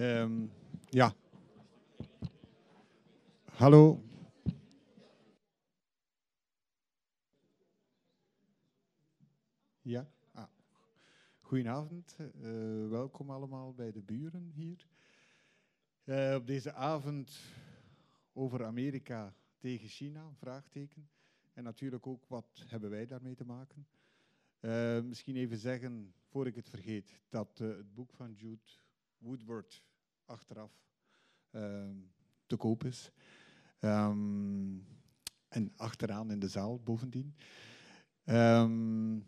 Ehm, ja. Hallo. Ja. Ah. Goedenavond. Uh, welkom allemaal bij de buren hier. Uh, op deze avond over Amerika tegen China, vraagteken. En natuurlijk ook wat hebben wij daarmee te maken. Uh, misschien even zeggen, voor ik het vergeet, dat het boek van Jude Woodward achteraf ehm, te koop is. Ehm, en achteraan in de zaal bovendien. Ehm,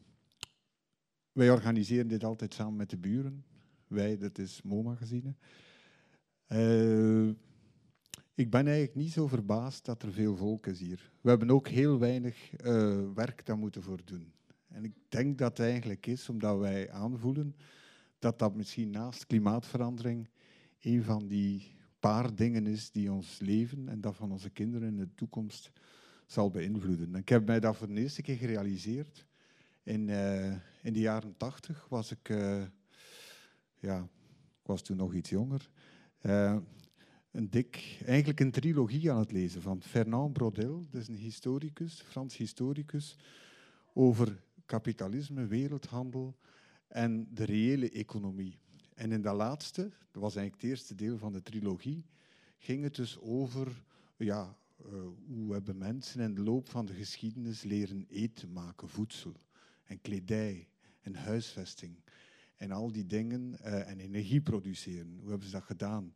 wij organiseren dit altijd samen met de buren. Wij, dat is Mo-magazine. Uh, ik ben eigenlijk niet zo verbaasd dat er veel volk is hier. We hebben ook heel weinig uh, werk daar moeten voor doen. En ik denk dat het eigenlijk is omdat wij aanvoelen dat dat misschien naast klimaatverandering een van die paar dingen is die ons leven en dat van onze kinderen in de toekomst zal beïnvloeden. ik heb mij dat voor de eerste keer gerealiseerd. In, uh, in de jaren tachtig was ik, uh, ja, ik was toen nog iets jonger, uh, een dik, eigenlijk een trilogie aan het lezen van Fernand Braudel, dat is een historicus, Frans historicus, over kapitalisme, wereldhandel en de reële economie. En in dat laatste, dat was eigenlijk het eerste deel van de trilogie, ging het dus over ja, uh, hoe hebben mensen in de loop van de geschiedenis leren eten maken, voedsel en kledij en huisvesting en al die dingen uh, en energie produceren. Hoe hebben ze dat gedaan?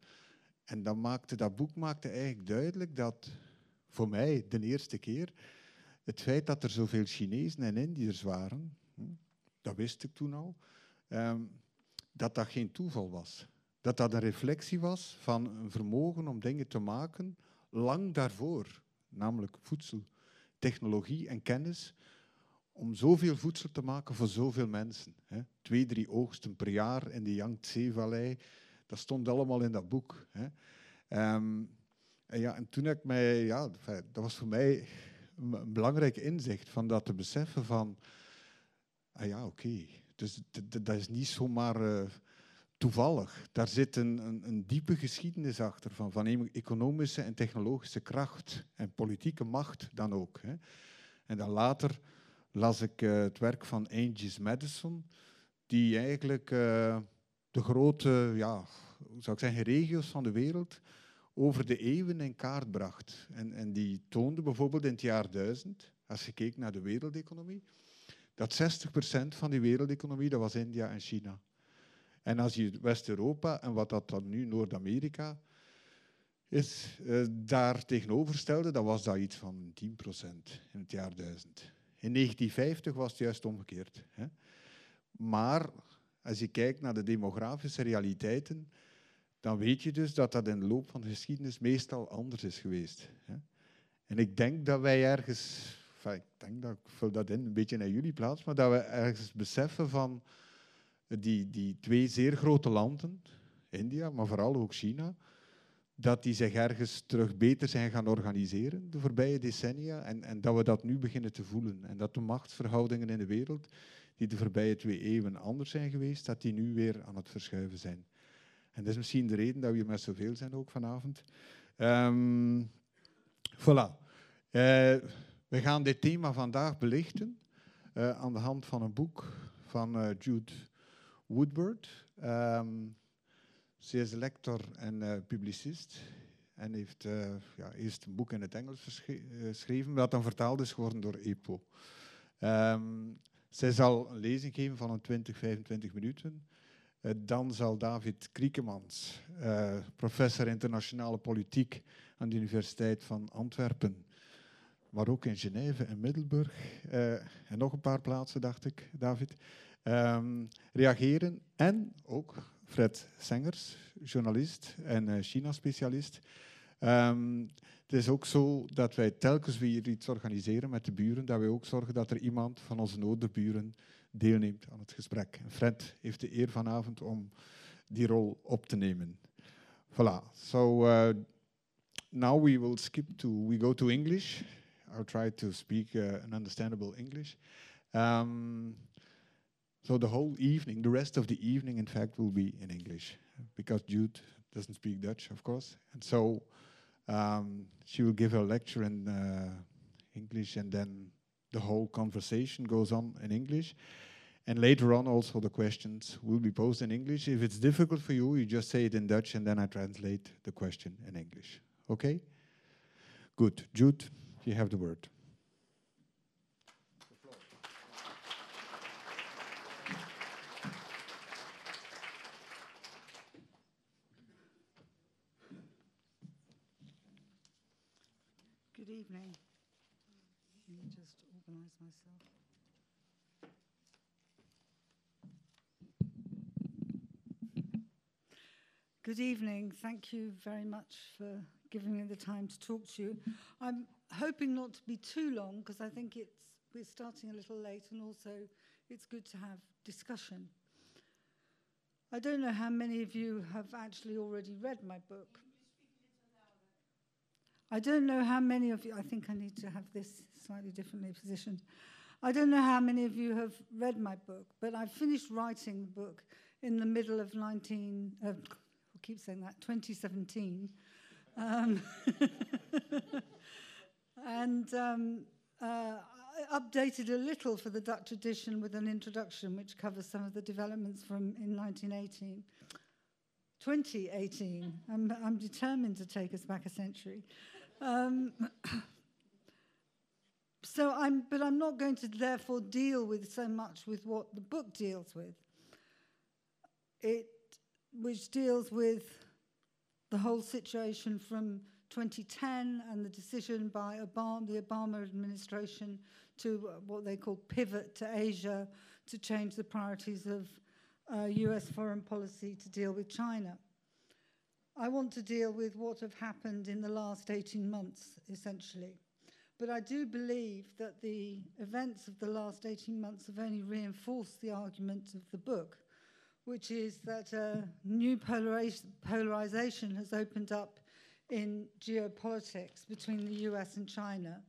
En dat, maakte, dat boek maakte eigenlijk duidelijk dat voor mij de eerste keer het feit dat er zoveel Chinezen en Indiërs waren, hm, dat wist ik toen al, um, dat dat geen toeval was. Dat dat een reflectie was van een vermogen om dingen te maken lang daarvoor, namelijk voedsel, technologie en kennis, om zoveel voedsel te maken voor zoveel mensen. Hè. Twee, drie oogsten per jaar in de Yangtze-vallei, dat stond allemaal in dat boek. Hè. Um, en, ja, en toen heb ik mij, ja, dat was voor mij een belangrijk inzicht van dat te beseffen van, ah ja, oké, dus dat is niet zomaar uh, toevallig. Daar zit een, een, een, diepe geschiedenis achter van, van economische en technologische kracht en politieke macht dan ook. Hè. En dan later las ik uh, het werk van Angus Madison, die eigenlijk uh, de grote, ja, zou ik zeggen, regio's van de wereld over de eeuwen in kaart bracht. En, en die toonde bijvoorbeeld in het jaar 1000, als je keek naar de wereldeconomie, dat 60% van die wereldeconomie, dat was India en China. En als je West-Europa en wat dat dan nu Noord-Amerika is, eh, daar tegenover stelde, dan was dat iets van 10% in het jaar 1000. In 1950 was het juist omgekeerd. Hè. Maar als je kijkt naar de demografische realiteiten, dan weet je dus dat dat in de loop van de geschiedenis meestal anders is geweest. Hè. En ik denk dat wij ergens ik denk dat ik vul dat in een beetje naar jullie plaats, maar dat we ergens beseffen van die, die twee zeer grote landen, India, maar vooral ook China, dat die zich ergens terug beter zijn gaan organiseren de voorbije decennia en, en dat we dat nu beginnen te voelen. En dat de machtsverhoudingen in de wereld, die de voorbije twee eeuwen anders zijn geweest, dat die nu weer aan het verschuiven zijn. En dat is misschien de reden dat we hier met zoveel zijn ook vanavond. Um, voilà. Uh, we gaan dit thema vandaag belichten uh, aan de hand van een boek van uh, Jude Woodward. Um, ze is lector en uh, publicist en heeft ja, eerst een boek in het Engels geschreven, dat dan vertaald is geworden door EPO. Um, zij zal een lezing geven van een 20, 25 minuten. dan zal David Kriekemans, professor internationale politiek aan de Universiteit van Antwerpen, maar ook in Genève en Middelburg uh, en nog een paar plaatsen, dacht ik, David, um, reageren. En ook Fred Sengers, journalist en uh, China-specialist. Um, het is ook zo dat wij telkens weer iets organiseren met de buren, dat wij ook zorgen dat er iemand van onze noorderburen deelneemt aan het gesprek. En Fred heeft de eer vanavond om die rol op te nemen. Voilà. So uh, now we will skip to we go to English. I'll try to speak uh, an understandable English. Um, so the whole evening, the rest of the evening, in fact, will be in English because Jude doesn't speak Dutch, of course. And so um, she will give her lecture in uh, English, and then the whole conversation goes on in English. And later on, also the questions will be posed in English. If it's difficult for you, you just say it in Dutch, and then I translate the question in English. Okay? Good. Jude, you have the word. Good evening. Let me just organise myself. Good evening. Thank you very much for giving me the time to talk to you. I'm hoping not to be too long because I think it's we're starting a little late and also it's good to have discussion. I don't know how many of you have actually already read my book. I don't know how many of you, I think I need to have this slightly differently positioned. I don't know how many of you have read my book, but I finished writing the book in the middle of 19, uh, I keep saying that, 2017. Um, and um, uh, updated a little for the Dutch edition with an introduction which covers some of the developments from in 1918. 2018. I'm, I'm determined to take us back a century. Um, so I'm, but I'm not going to therefore deal with so much with what the book deals with. It, which deals with the whole situation from 2010 and the decision by Obama, the Obama administration to what they call pivot to Asia to change the priorities of uh, US foreign policy to deal with China. I want to deal with what have happened in the last 18 months, essentially. But I do believe that the events of the last 18 months have only reinforced the argument of the book, which is that a new polarization has opened up in geopolitics between the US and China,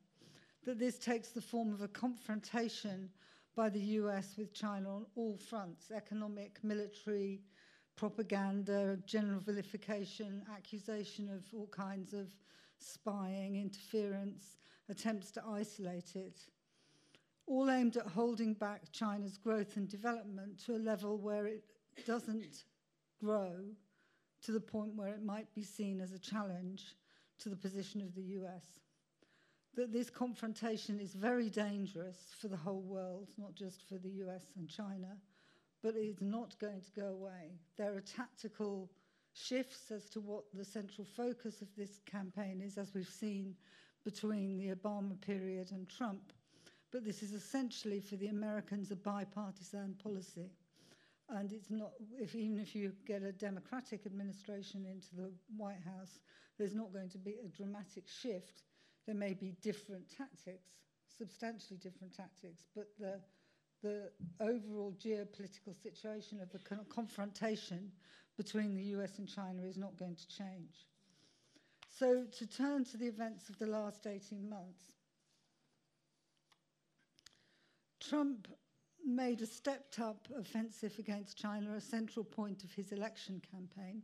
that this takes the form of a confrontation by the US with China on all fronts economic, military, propaganda, general vilification, accusation of all kinds of spying, interference, attempts to isolate it, all aimed at holding back China's growth and development to a level where it doesn't grow to the point where it might be seen as a challenge to the position of the US. That this confrontation is very dangerous for the whole world, not just for the US and China but it is not going to go away. There are tactical shifts as to what the central focus of this campaign is, as we've seen between the Obama period and Trump. But this is essentially for the Americans a bipartisan policy. And it's not, if, even if you get a Democratic administration into the White House, there's not going to be a dramatic shift. There may be different tactics, substantially different tactics, but the the overall geopolitical situation of the confrontation between the US and China is not going to change. So, to turn to the events of the last 18 months, Trump made a stepped up offensive against China a central point of his election campaign,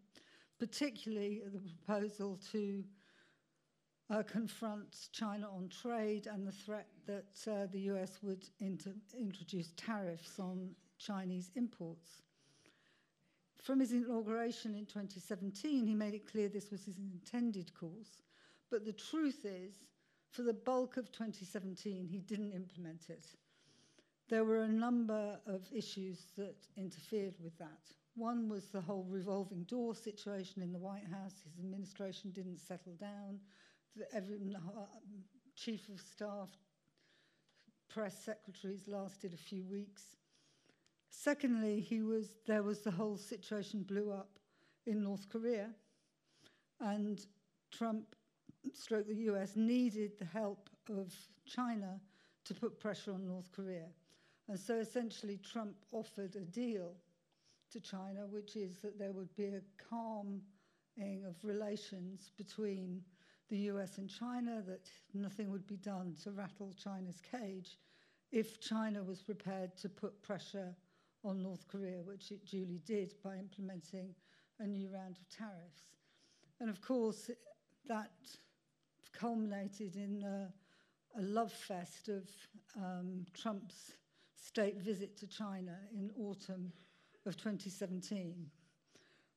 particularly the proposal to uh, confronts China on trade and the threat that uh, the US would inter- introduce tariffs on Chinese imports. From his inauguration in 2017, he made it clear this was his intended course. But the truth is, for the bulk of 2017, he didn't implement it. There were a number of issues that interfered with that. One was the whole revolving door situation in the White House. His administration didn't settle down every uh, chief of staff, press secretaries lasted a few weeks. Secondly, he was, there was the whole situation blew up in North Korea, and Trump, stroke the US, needed the help of China to put pressure on North Korea. And so essentially, Trump offered a deal to China, which is that there would be a calming of relations between the US and China, that nothing would be done to rattle China's cage if China was prepared to put pressure on North Korea, which it duly did by implementing a new round of tariffs. And of course, that culminated in a, a love fest of um, Trump's state visit to China in autumn of 2017.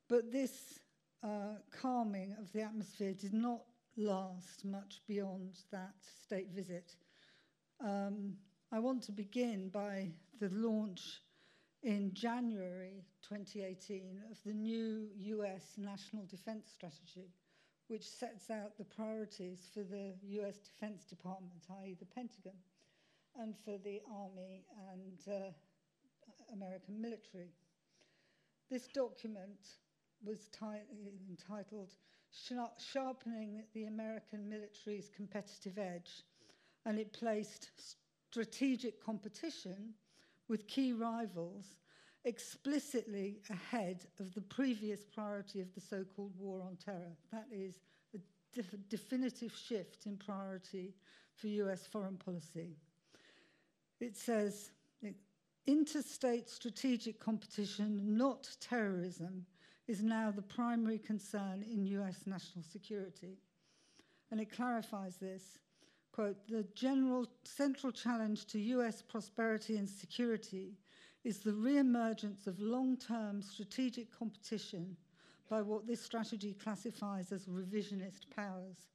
But this uh, calming of the atmosphere did not last much beyond that state visit. Um, I want to begin by the launch in January 2018 of the new US National Defense Strategy, which sets out the priorities for the US Defense Department, i.e., the Pentagon, and for the Army and uh, American military. This document was entitled Sharpening the American Military's Competitive Edge, and it placed strategic competition with key rivals explicitly ahead of the previous priority of the so called war on terror. That is a def- definitive shift in priority for US foreign policy. It says interstate strategic competition, not terrorism, is now the primary concern in US national security. And it clarifies this quote, the general central challenge to US prosperity and security is the re-emergence of long-term strategic competition by what this strategy classifies as revisionist powers.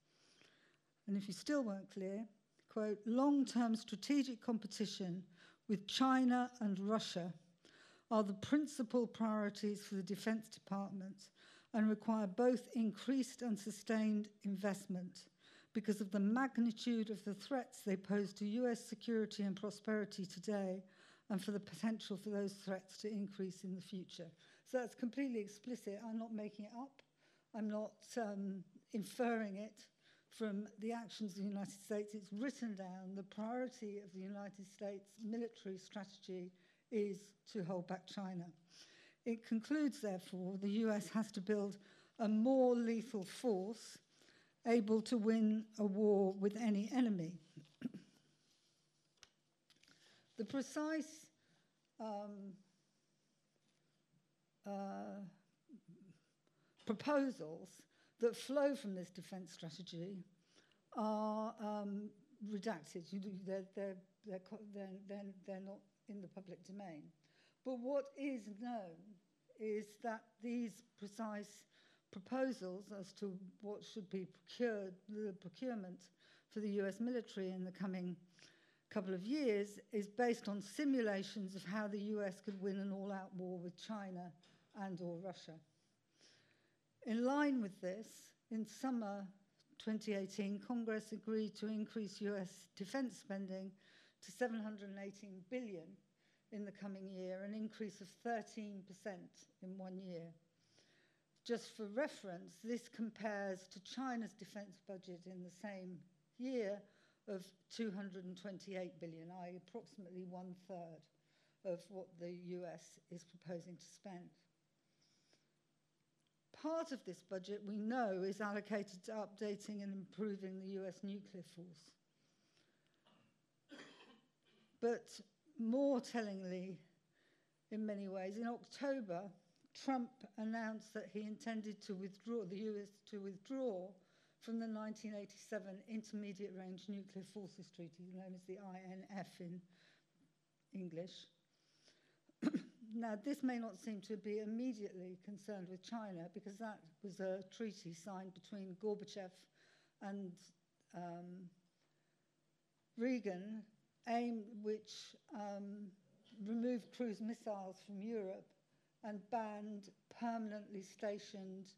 And if you still weren't clear, quote, long-term strategic competition with China and Russia are the principal priorities for the Defense Department and require both increased and sustained investment because of the magnitude of the threats they pose to US security and prosperity today and for the potential for those threats to increase in the future. So that's completely explicit. I'm not making it up. I'm not um, inferring it from the actions of the United States. It's written down. The priority of the United States military strategy is to hold back China. It concludes, therefore, the US has to build a more lethal force able to win a war with any enemy. the precise um, uh, proposals that flow from this defence strategy are um, redacted. They're, they're, they're, they're, they're not in the public domain. But what is known is that these precise proposals as to what should be procured, the procurement for the US military in the coming couple of years, is based on simulations of how the US could win an all-out war with China and or Russia. In line with this, in summer 2018, Congress agreed to increase US defense spending to 718 billion in the coming year, an increase of 13% in one year. Just for reference, this compares to China's defense budget in the same year of 228 billion, i.e., approximately one third of what the US is proposing to spend. Part of this budget, we know, is allocated to updating and improving the US nuclear force. But more tellingly, in many ways, in October, Trump announced that he intended to withdraw, the US to withdraw from the 1987 Intermediate Range Nuclear Forces Treaty, known as the INF in English. Now, this may not seem to be immediately concerned with China because that was a treaty signed between Gorbachev and um, Reagan aim which um, removed cruise missiles from Europe and banned permanently stationed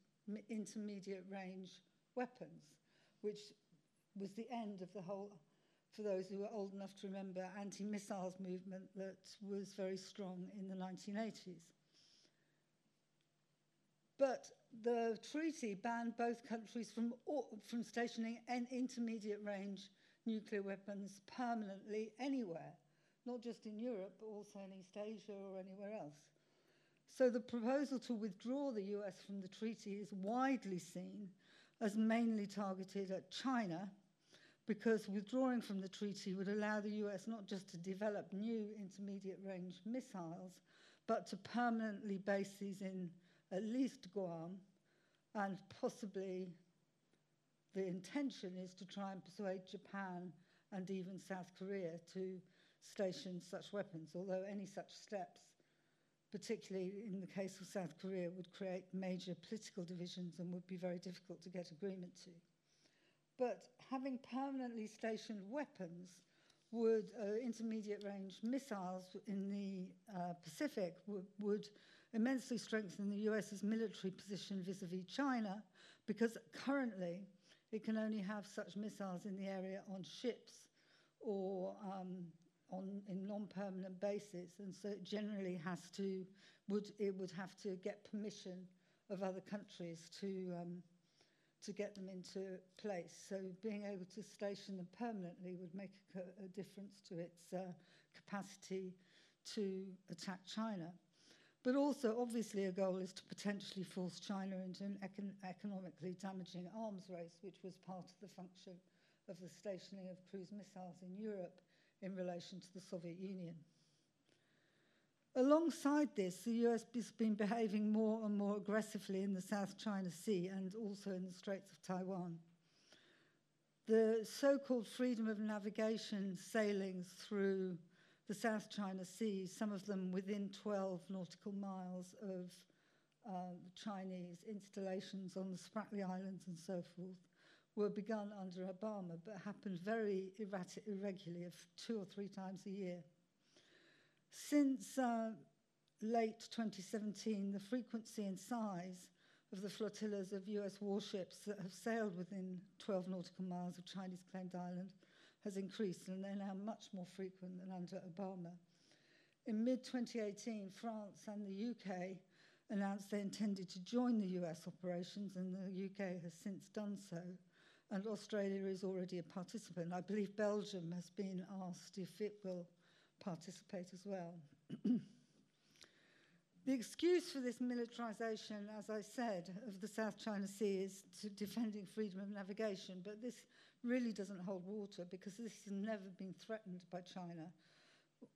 intermediate range weapons, which was the end of the whole, for those who are old enough to remember, anti missiles movement that was very strong in the 1980s. But the treaty banned both countries from, from stationing an intermediate range nuclear weapons permanently anywhere, not just in Europe, but also in East Asia or anywhere else. So the proposal to withdraw the US from the treaty is widely seen as mainly targeted at China because withdrawing from the treaty would allow the US not just to develop new intermediate range missiles, but to permanently base these in at least Guam, and possibly the intention is to try and persuade Japan and even South Korea to station such weapons, although any such steps, particularly in the case of South Korea, would create major political divisions and would be very difficult to get agreement to. But having permanently stationed weapons would, uh, intermediate range missiles in the uh, Pacific would, would immensely strengthen the US's military position vis a vis China because currently it can only have such missiles in the area on ships or um, on in non-permanent bases, and so it generally has to would it would have to get permission of other countries to um, to get them into place. So being able to station them permanently would make a, a difference to its uh, capacity to attack China. But also, obviously, a goal is to potentially force China into an econ economically damaging arms race, which was part of the function of the stationing of cruise missiles in Europe in relation to the Soviet Union. Alongside this, the US has been behaving more and more aggressively in the South China Sea and also in the Straits of Taiwan. The so called freedom of navigation sailings through the South China Sea, some of them within 12 nautical miles of uh, Chinese installations on the Spratly Islands and so forth, were begun under Obama but happened very erratic, irregularly, two or three times a year. Since uh, late 2017, the frequency and size of the flotillas of US warships that have sailed within 12 nautical miles of Chinese claimed island has increased, and they're now much more frequent than under Obama. In mid 2018, France and the UK announced they intended to join the US operations, and the UK has since done so. And Australia is already a participant. I believe Belgium has been asked if it will participate as well. the excuse for this militarization, as I said, of the South China Sea is to defending freedom of navigation, but this really doesn't hold water because this has never been threatened by China.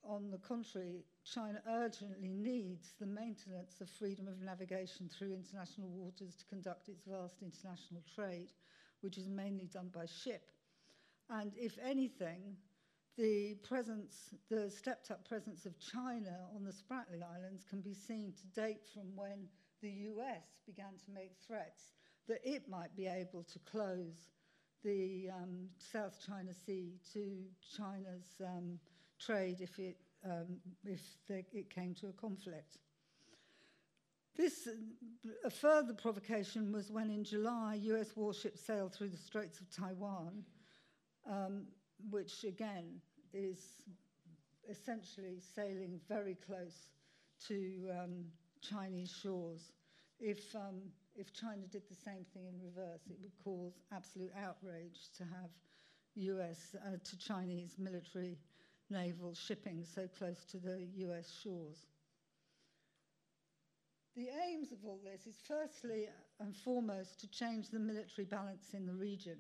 On the contrary, China urgently needs the maintenance of freedom of navigation through international waters to conduct its vast international trade, which is mainly done by ship. And if anything, the presence, the stepped up presence of China on the Spratly Islands can be seen to date from when the US began to make threats that it might be able to close the um, South China Sea to China's um, trade if, it, um, if it came to a conflict. This, a further provocation was when in July US warships sailed through the Straits of Taiwan, um, which again is essentially sailing very close to um, Chinese shores. If, um, if China did the same thing in reverse, it would cause absolute outrage to have US uh, to Chinese military naval shipping so close to the US shores. The aims of all this is firstly and foremost to change the military balance in the region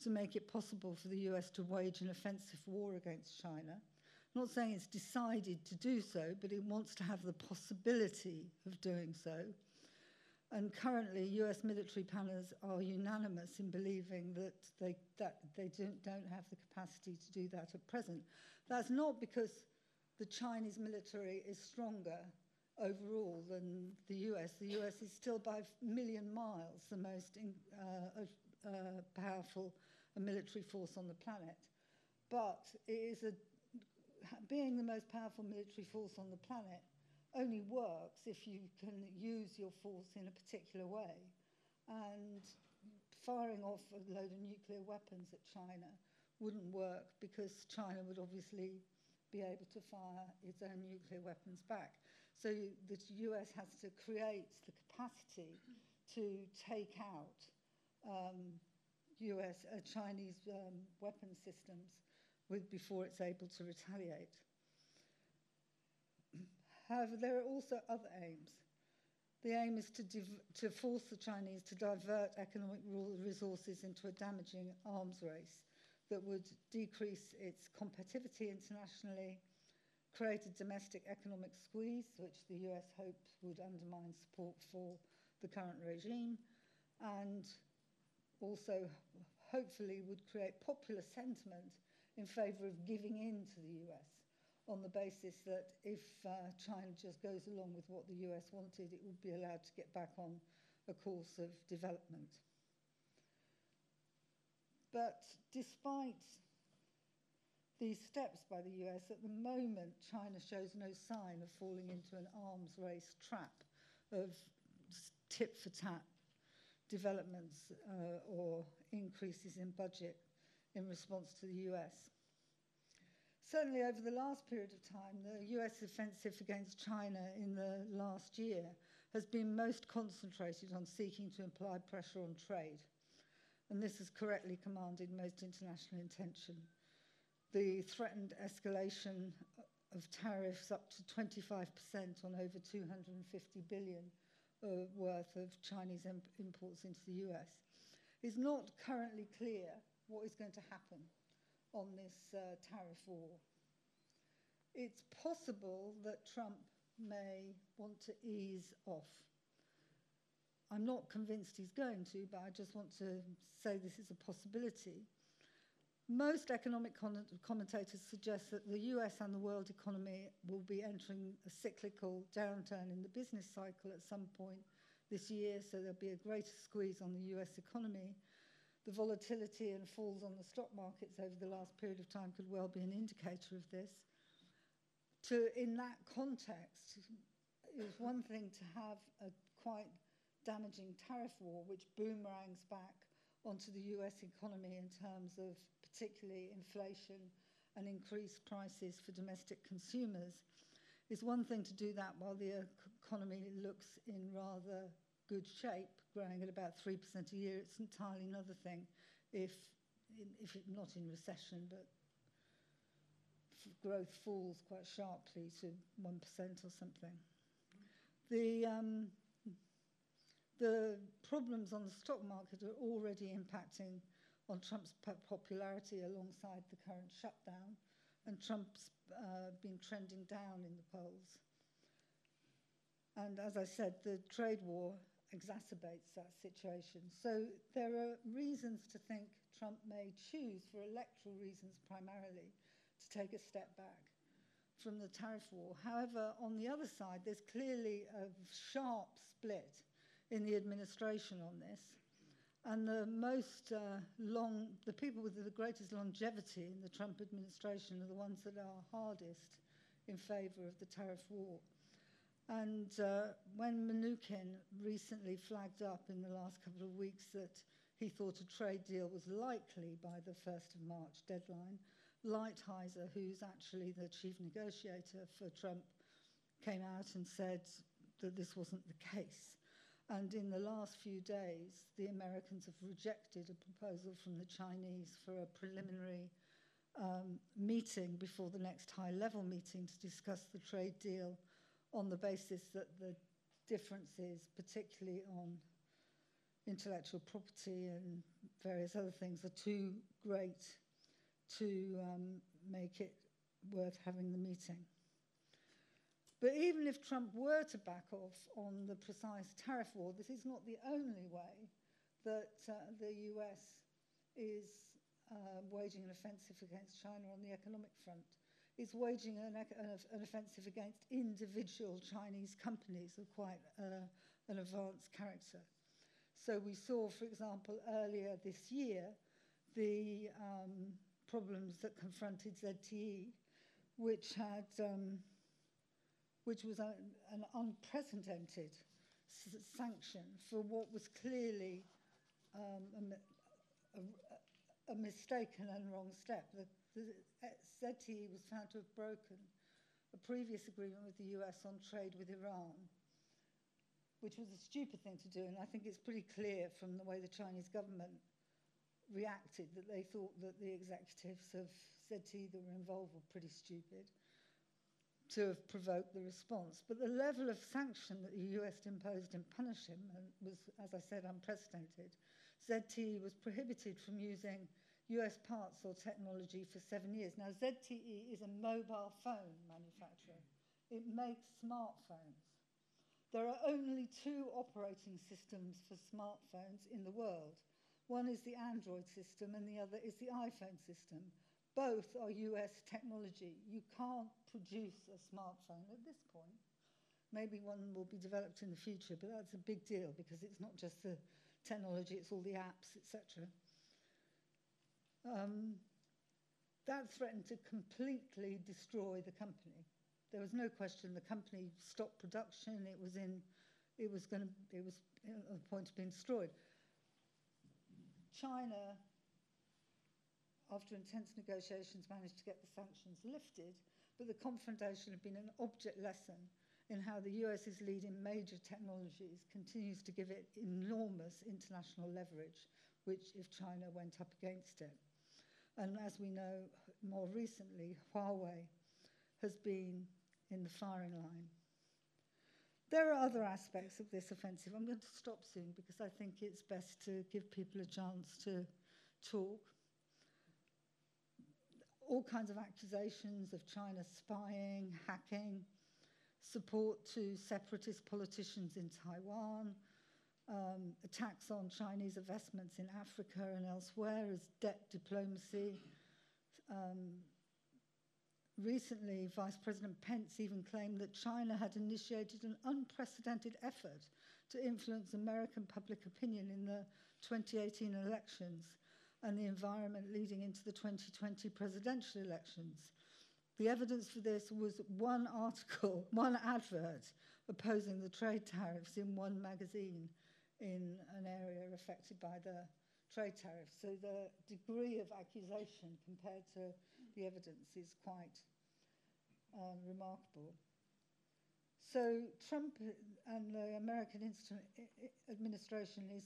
to make it possible for the US to wage an offensive war against China. I'm not saying it's decided to do so, but it wants to have the possibility of doing so. And currently, US military planners are unanimous in believing that they, that they don't, don't have the capacity to do that at present. That's not because the Chinese military is stronger overall than the US. The US is still by a million miles the most in, uh, uh, powerful military force on the planet. But it is a, being the most powerful military force on the planet only works if you can use your force in a particular way. And firing off a load of nuclear weapons at China wouldn't work because China would obviously be able to fire its own nuclear weapons back. So the US has to create the capacity to take out um, US, uh, Chinese um, weapon systems with, before it's able to retaliate. However, there are also other aims. The aim is to, to force the Chinese to divert economic resources into a damaging arms race that would decrease its competitivity internationally, create a domestic economic squeeze, which the US hoped would undermine support for the current regime, and also hopefully would create popular sentiment in favour of giving in to the US on the basis that if uh, China just goes along with what the US wanted, it would be allowed to get back on a course of development. But despite these steps by the US, at the moment, China shows no sign of falling into an arms race trap of tit for tat developments uh, or increases in budget in response to the US. Certainly, over the last period of time, the US offensive against China in the last year has been most concentrated on seeking to apply pressure on trade. And this has correctly commanded most international attention the threatened escalation of tariffs up to 25% on over 250 billion uh, worth of Chinese imp imports into the US. It's not currently clear what is going to happen on this uh, tariff war. It's possible that Trump may want to ease off. I'm not convinced he's going to, but I just want to say this is a possibility. Most economic commentators suggest that the US and the world economy will be entering a cyclical downturn in the business cycle at some point this year, so there'll be a greater squeeze on the US economy. The volatility and falls on the stock markets over the last period of time could well be an indicator of this. To, in that context, it was one thing to have a quite damaging tariff war, which boomerangs back onto the US economy in terms of particularly inflation and increased prices for domestic consumers. It's one thing to do that while the economy looks in rather good shape, growing at about 3% a year. It's entirely another thing if, if it, not in recession, but growth falls quite sharply to 1% or something. The, um, the problems on the stock market are already impacting on Trump's popularity alongside the current shutdown, and Trump's uh, been trending down in the polls. And as I said, the trade war exacerbates that situation. So there are reasons to think Trump may choose, for electoral reasons primarily, to take a step back from the tariff war. However, on the other side, there's clearly a sharp split in the administration on this. And the most uh, long, the people with the greatest longevity in the Trump administration are the ones that are hardest in favor of the tariff war. And uh, when Mnuchin recently flagged up in the last couple of weeks that he thought a trade deal was likely by the 1st of March deadline, Lighthizer, who's actually the chief negotiator for Trump, came out and said that this wasn't the case. And in the last few days, the Americans have rejected a proposal from the Chinese for a preliminary um, meeting before the next high level meeting to discuss the trade deal on the basis that the differences, particularly on intellectual property and various other things, are too great to um, make it worth having the meeting. But even if Trump were to back off on the precise tariff war, this is not the only way that uh, the US is uh, waging an offensive against China on the economic front. It's waging an, an offensive against individual Chinese companies of quite uh, an advanced character. So we saw, for example, earlier this year, the um, problems that confronted ZTE, which had um, which was a, an unprecedented sanction for what was clearly um, a, a, a, mistaken and wrong step. The, the ZTE was found to have broken a previous agreement with the US on trade with Iran, which was a stupid thing to do. And I think it's pretty clear from the way the Chinese government reacted that they thought that the executives of ZTE that were involved were pretty stupid to have provoked the response. But the level of sanction that the US imposed in punishing him was, as I said, unprecedented. ZTE was prohibited from using US parts or technology for seven years. Now, ZTE is a mobile phone manufacturer, it makes smartphones. There are only two operating systems for smartphones in the world. One is the Android system, and the other is the iPhone system. Both are US technology. You can't produce a smartphone at this point. Maybe one will be developed in the future, but that's a big deal because it's not just the technology, it's all the apps, etc. Um, that threatened to completely destroy the company. There was no question the company stopped production. It was in, it was going to, it was at the point of being destroyed. China, after intense negotiations, managed to get the sanctions lifted, but the confrontation had been an object lesson in how the US's is leading major technologies continues to give it enormous international leverage, which if China went up against it. And as we know more recently, Huawei has been in the firing line. There are other aspects of this offensive. I'm going to stop soon because I think it's best to give people a chance to talk. All kinds of accusations of China spying, hacking, support to separatist politicians in Taiwan, um, attacks on Chinese investments in Africa and elsewhere as debt diplomacy. Um, recently, Vice President Pence even claimed that China had initiated an unprecedented effort to influence American public opinion in the 2018 elections and the environment leading into the 2020 presidential elections. The evidence for this was one article, one advert opposing the trade tariffs in one magazine in an area affected by the trade tariffs. So the degree of accusation compared to the evidence is quite um, remarkable. So Trump and the American administration is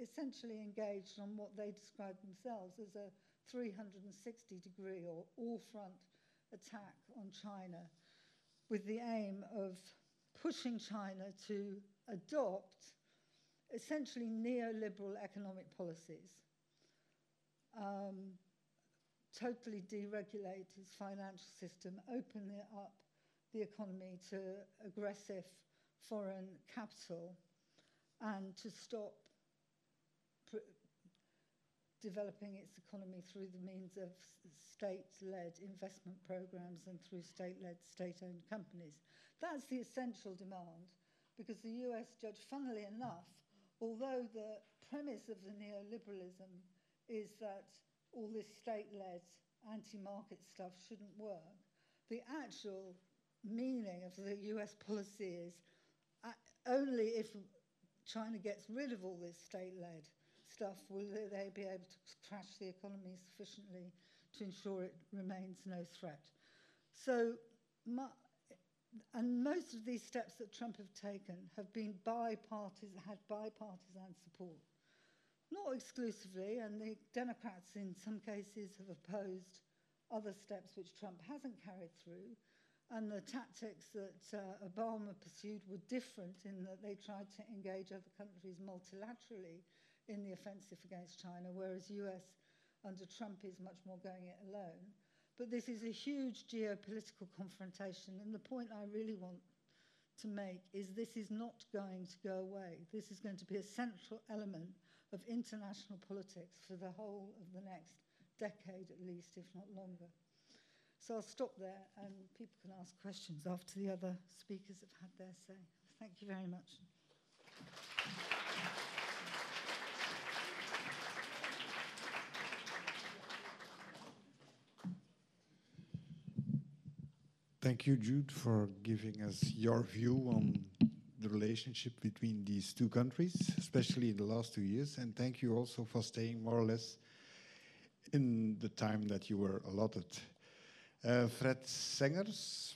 essentially engaged on what they describe themselves as a 360 degree or all front attack on China with the aim of pushing China to adopt essentially neoliberal economic policies, um, totally deregulate its financial system, open up the economy to aggressive foreign capital, and to stop developing its economy through the means of state-led investment programs and through state-led, state-owned companies. That's the essential demand because the US judge, funnily enough, although the premise of the neoliberalism is that all this state-led anti-market stuff shouldn't work, the actual meaning of the US policy is uh, only if China gets rid of all this state-led stuff, will they be able to crash the economy sufficiently to ensure it remains no threat? So, and most of these steps that Trump have taken have been bipartisan, had bipartisan support. Not exclusively, and the Democrats in some cases have opposed other steps which Trump hasn't carried through. And the tactics that uh, Obama pursued were different in that they tried to engage other countries multilaterally in the offensive against China, whereas US under Trump is much more going it alone. But this is a huge geopolitical confrontation, and the point I really want to make is this is not going to go away. This is going to be a central element of international politics for the whole of the next decade at least, if not longer. So I'll stop there and people can ask questions after the other speakers have had their say. Thank you very much. Thank you, Jude, for giving us your view on the relationship between these two countries, especially in the last two years. And thank you also for staying more or less in the time that you were allotted. Uh, Fred Sengers,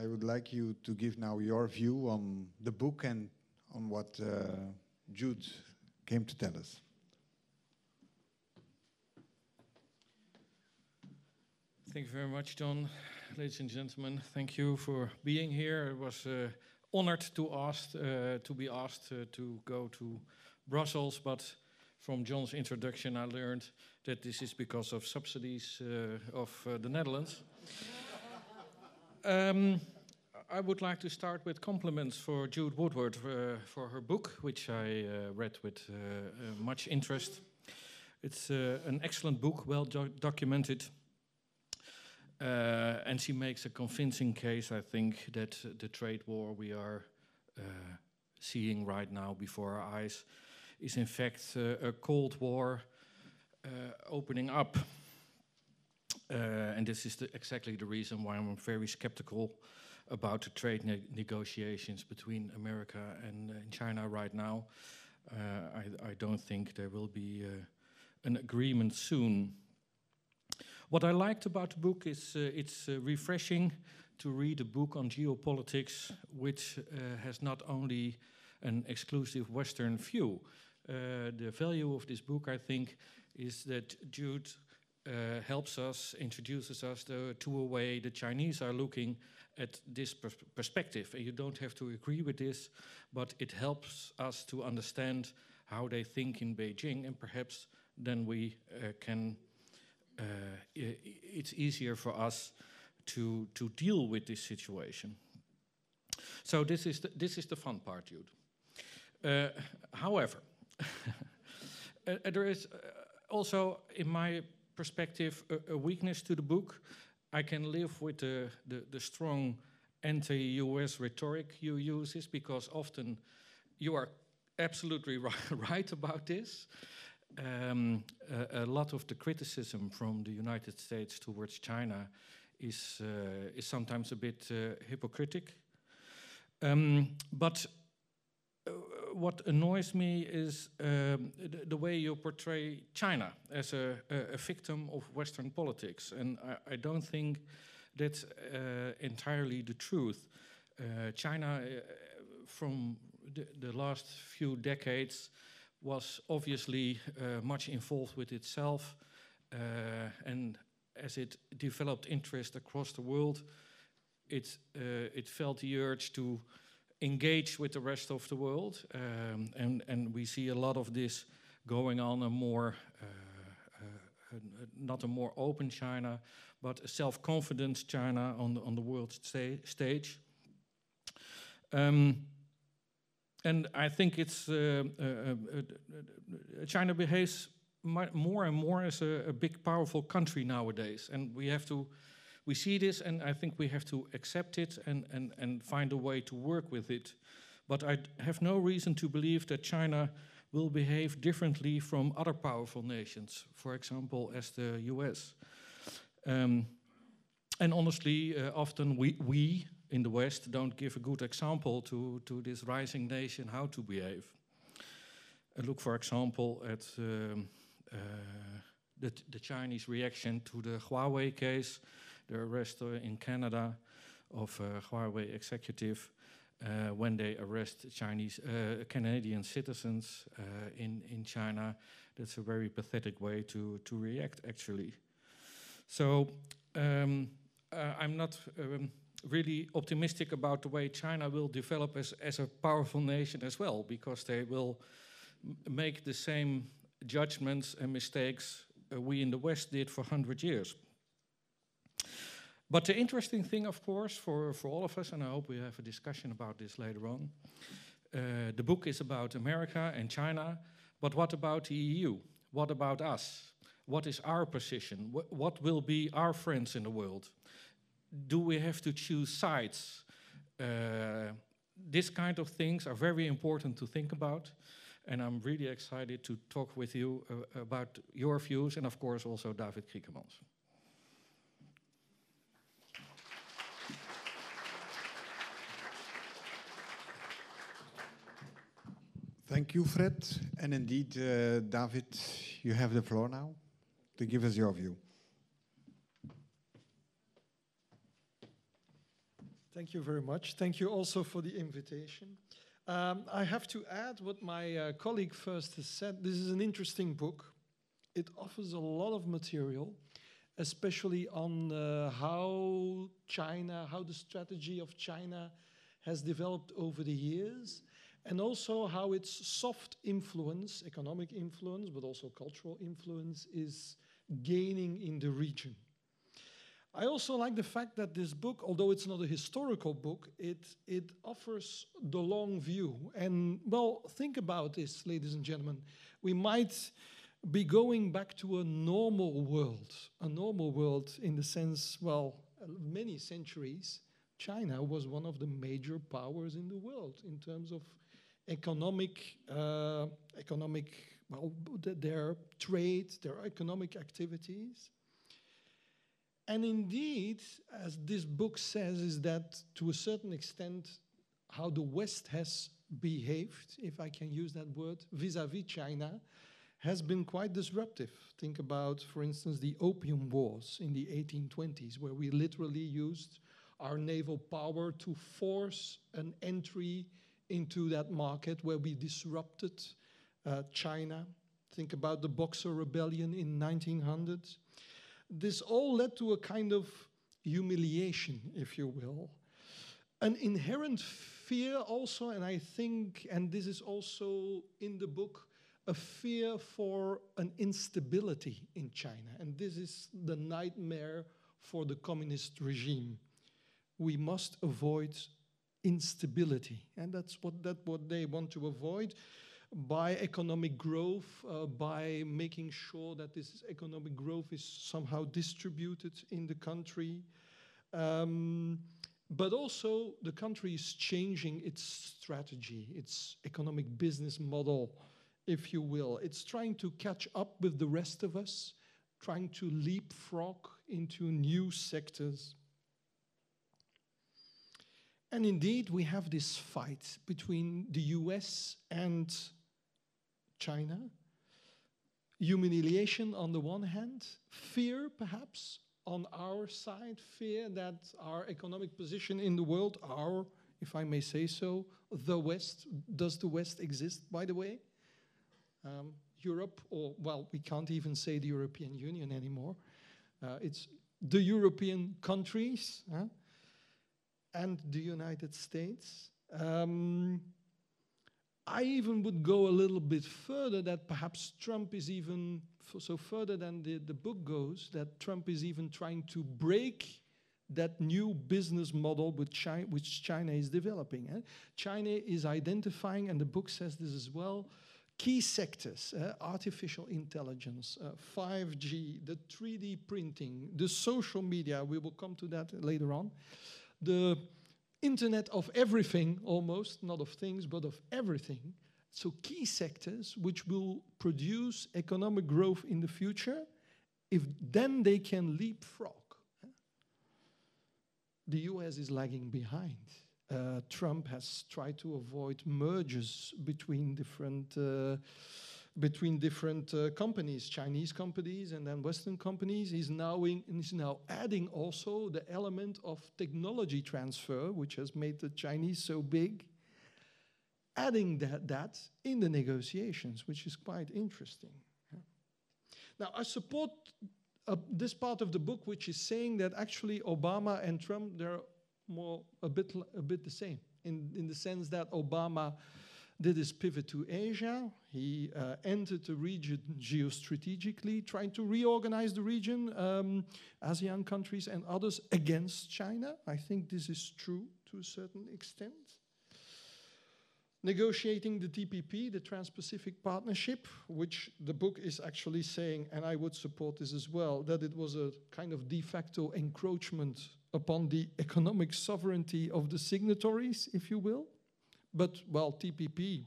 I would like you to give now your view on the book and on what uh, Jude came to tell us. Thank you very much, John ladies and gentlemen. Thank you for being here. I was uh, honored to ask uh, to be asked uh, to go to Brussels, but from John's introduction, I learned that this is because of subsidies uh, of uh, the Netherlands. um, I would like to start with compliments for Jude Woodward uh, for her book, which I read with much interest. It's an excellent book, well do documented. And she makes a convincing case, I think, that the trade war we are seeing right now before our eyes is in fact uh, a Cold War uh, opening up. Uh, and this is the, exactly the reason why I'm very skeptical about the trade ne negotiations between America and China right now. I, I, don't think there will be an agreement soon. What I liked about the book is uh, it's uh, refreshing to read a book on geopolitics which uh, has not only an exclusive Western view. The value of this book, I think, is that Jude uh, helps us, introduces us to, to, a way the Chinese are looking at this pers perspective. And you don't have to agree with this, but it helps us to understand how they think in Beijing, and perhaps then we uh, can. Uh, it's easier for us to to deal with this situation. So this is the, this is the fun part, Jude. Uh, however, uh, there is uh, also, in my perspective, a, a, weakness to the book. I can live with the, the, the strong anti-US rhetoric you use, because often you are absolutely right about this. Um, a, a, lot of the criticism from the United States towards China is uh, is sometimes a bit uh, hypocritic. Um, but what annoys me is um, the, the, way you portray China as a, a, a victim of Western politics. And I, I don't think that's uh, entirely the truth. Uh, China, uh, from the, the, last few decades, was obviously uh, much involved with itself. Uh, and as it developed interest across the world, it, uh, it felt the urge to engage with the rest of the world. Um, and, and we see a lot of this going on a more, uh, not a more open China, but a self-confident China on the, on the world sta stage. Um, and I think it's uh, uh, uh China behaves more and more as a, a, big, powerful country nowadays, and we have to we see this and I think we have to accept it and, and, and find a way to work with it. But I have no reason to believe that China will behave differently from other powerful nations, for example, as the US. Um, and honestly, uh, often we, we in the West don't give a good example to, to this rising nation how to behave. Uh, look, for example, at um, uh, the, the Chinese reaction to the Huawei case the arrest in Canada of Huawei executive uh, when they arrest Chinese uh, Canadian citizens uh, in in China. That's a very pathetic way to to react, actually. So um, uh, I'm not. Um, really optimistic about the way China will develop as, as a powerful nation as well, because they will make the same judgments and mistakes uh, we in the West did for 100 years. But the interesting thing, of course, for, for all of us, and I hope we have a discussion about this later on, uh, the book is about America and China, but what about the EU? What about us? What is our position? Wh what will be our friends in the world? Do we have to choose sides? Uh, this kind of things are very important to think about. And I'm really excited to talk with you uh, about your views and, of course, also David Criekemans. Thank you, Fred. And indeed, uh, David, you have the floor now to give us your view. Thank you very much. Thank you also for the invitation. Um, I have to add what my uh, colleague first has said. This is an interesting book. It offers a lot of material, especially on uh, how China, how the strategy of China has developed over the years and also how its soft influence, economic influence, but also cultural influence, is gaining in the region. I also like the fact that this book, although it's not a historical book, it, it offers the long view. And, well, think about this, ladies and gentlemen. We might be going back to a normal world, a normal world in the sense, well, many centuries, China was one of the major powers in the world in terms of economic, uh, economic, well, their trade, their economic activities. And indeed, as this book says, is that to a certain extent, how the West has behaved, if I can use that word, vis-a-vis China, has been quite disruptive. Think about, for instance, the Opium Wars in the 1820s, where we literally used our naval power to force an entry into that market where we disrupted uh, China. Think about the Boxer Rebellion in 1900 this all led to a kind of humiliation, if you will. An inherent fear, also, and I think, and this is also in the book, a fear for an instability in China. And this is the nightmare for the communist regime. We must avoid instability. And that's what, that what they want to avoid by economic growth, uh, by making sure that this economic growth is somehow distributed in the country. Um, but also, the country is changing its strategy, its economic business model, if you will. It's trying to catch up with the rest of us, trying to leapfrog into new sectors. And indeed, we have this fight between the US and China. Humiliation on the one hand, fear perhaps on our side, fear that our economic position in the world, our, if I may say so, the West, does the West exist, by the way? Um, Europe, or well, we can't even say the European Union anymore. Uh, it's the European countries huh? and the United States. Um, I even would go a little bit further that perhaps Trump is even, so further than the, the book goes, that Trump is even trying to break that new business model which China, which China is developing. Eh? China is identifying, and the book says this as well, key sectors, uh, artificial intelligence, uh, 5G, the 3D printing, the social media, we will come to that later on, the internet of everything almost, not of things, but of everything. So key sectors which will produce economic growth in the future, if then they can leapfrog. The US is lagging behind. Uh, Trump has tried to avoid mergers between different uh, between different uh, companies, Chinese companies and then Western companies. is now, in, he's now adding also the element of technology transfer, which has made the Chinese so big, adding that, that in the negotiations, which is quite interesting. Now, I support uh, this part of the book, which is saying that actually Obama and Trump, they're more a bit, a bit the same, in, in the sense that Obama did his pivot to Asia. He uh, entered the region geostrategically, trying to reorganize the region, um, ASEAN countries and others against China. I think this is true to a certain extent. Negotiating the TPP, the Trans Pacific Partnership, which the book is actually saying, and I would support this as well, that it was a kind of de facto encroachment upon the economic sovereignty of the signatories, if you will. But, well, TPP,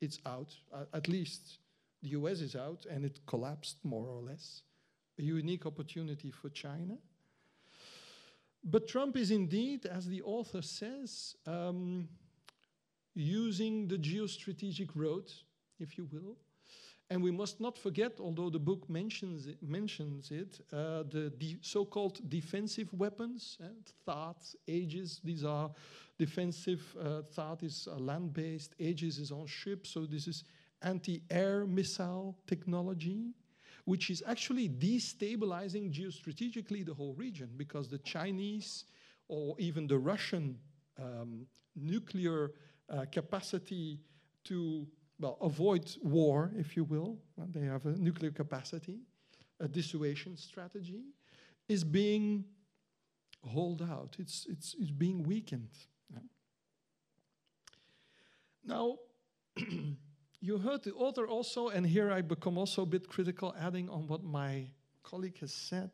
it's out. Uh, at least the US is out, and it collapsed more or less. A unique opportunity for China. But Trump is indeed, as the author says, um, using the geostrategic road, if you will. And we must not forget, although the book mentions it, mentions it uh, the so-called defensive weapons, uh, THAAD, Aegis, these are defensive uh, THAAD is uh, land-based, Aegis is on ship, so this is anti-air missile technology, which is actually destabilizing geostrategically the whole region because the Chinese or even the Russian um, nuclear uh, capacity to, well, avoid war, if you will. Uh, they have a nuclear capacity, a dissuasion strategy, is being hauled out. It's, it's, it's being weakened. Yeah. Now, you heard the author also, and here I become also a bit critical, adding on what my colleague has said.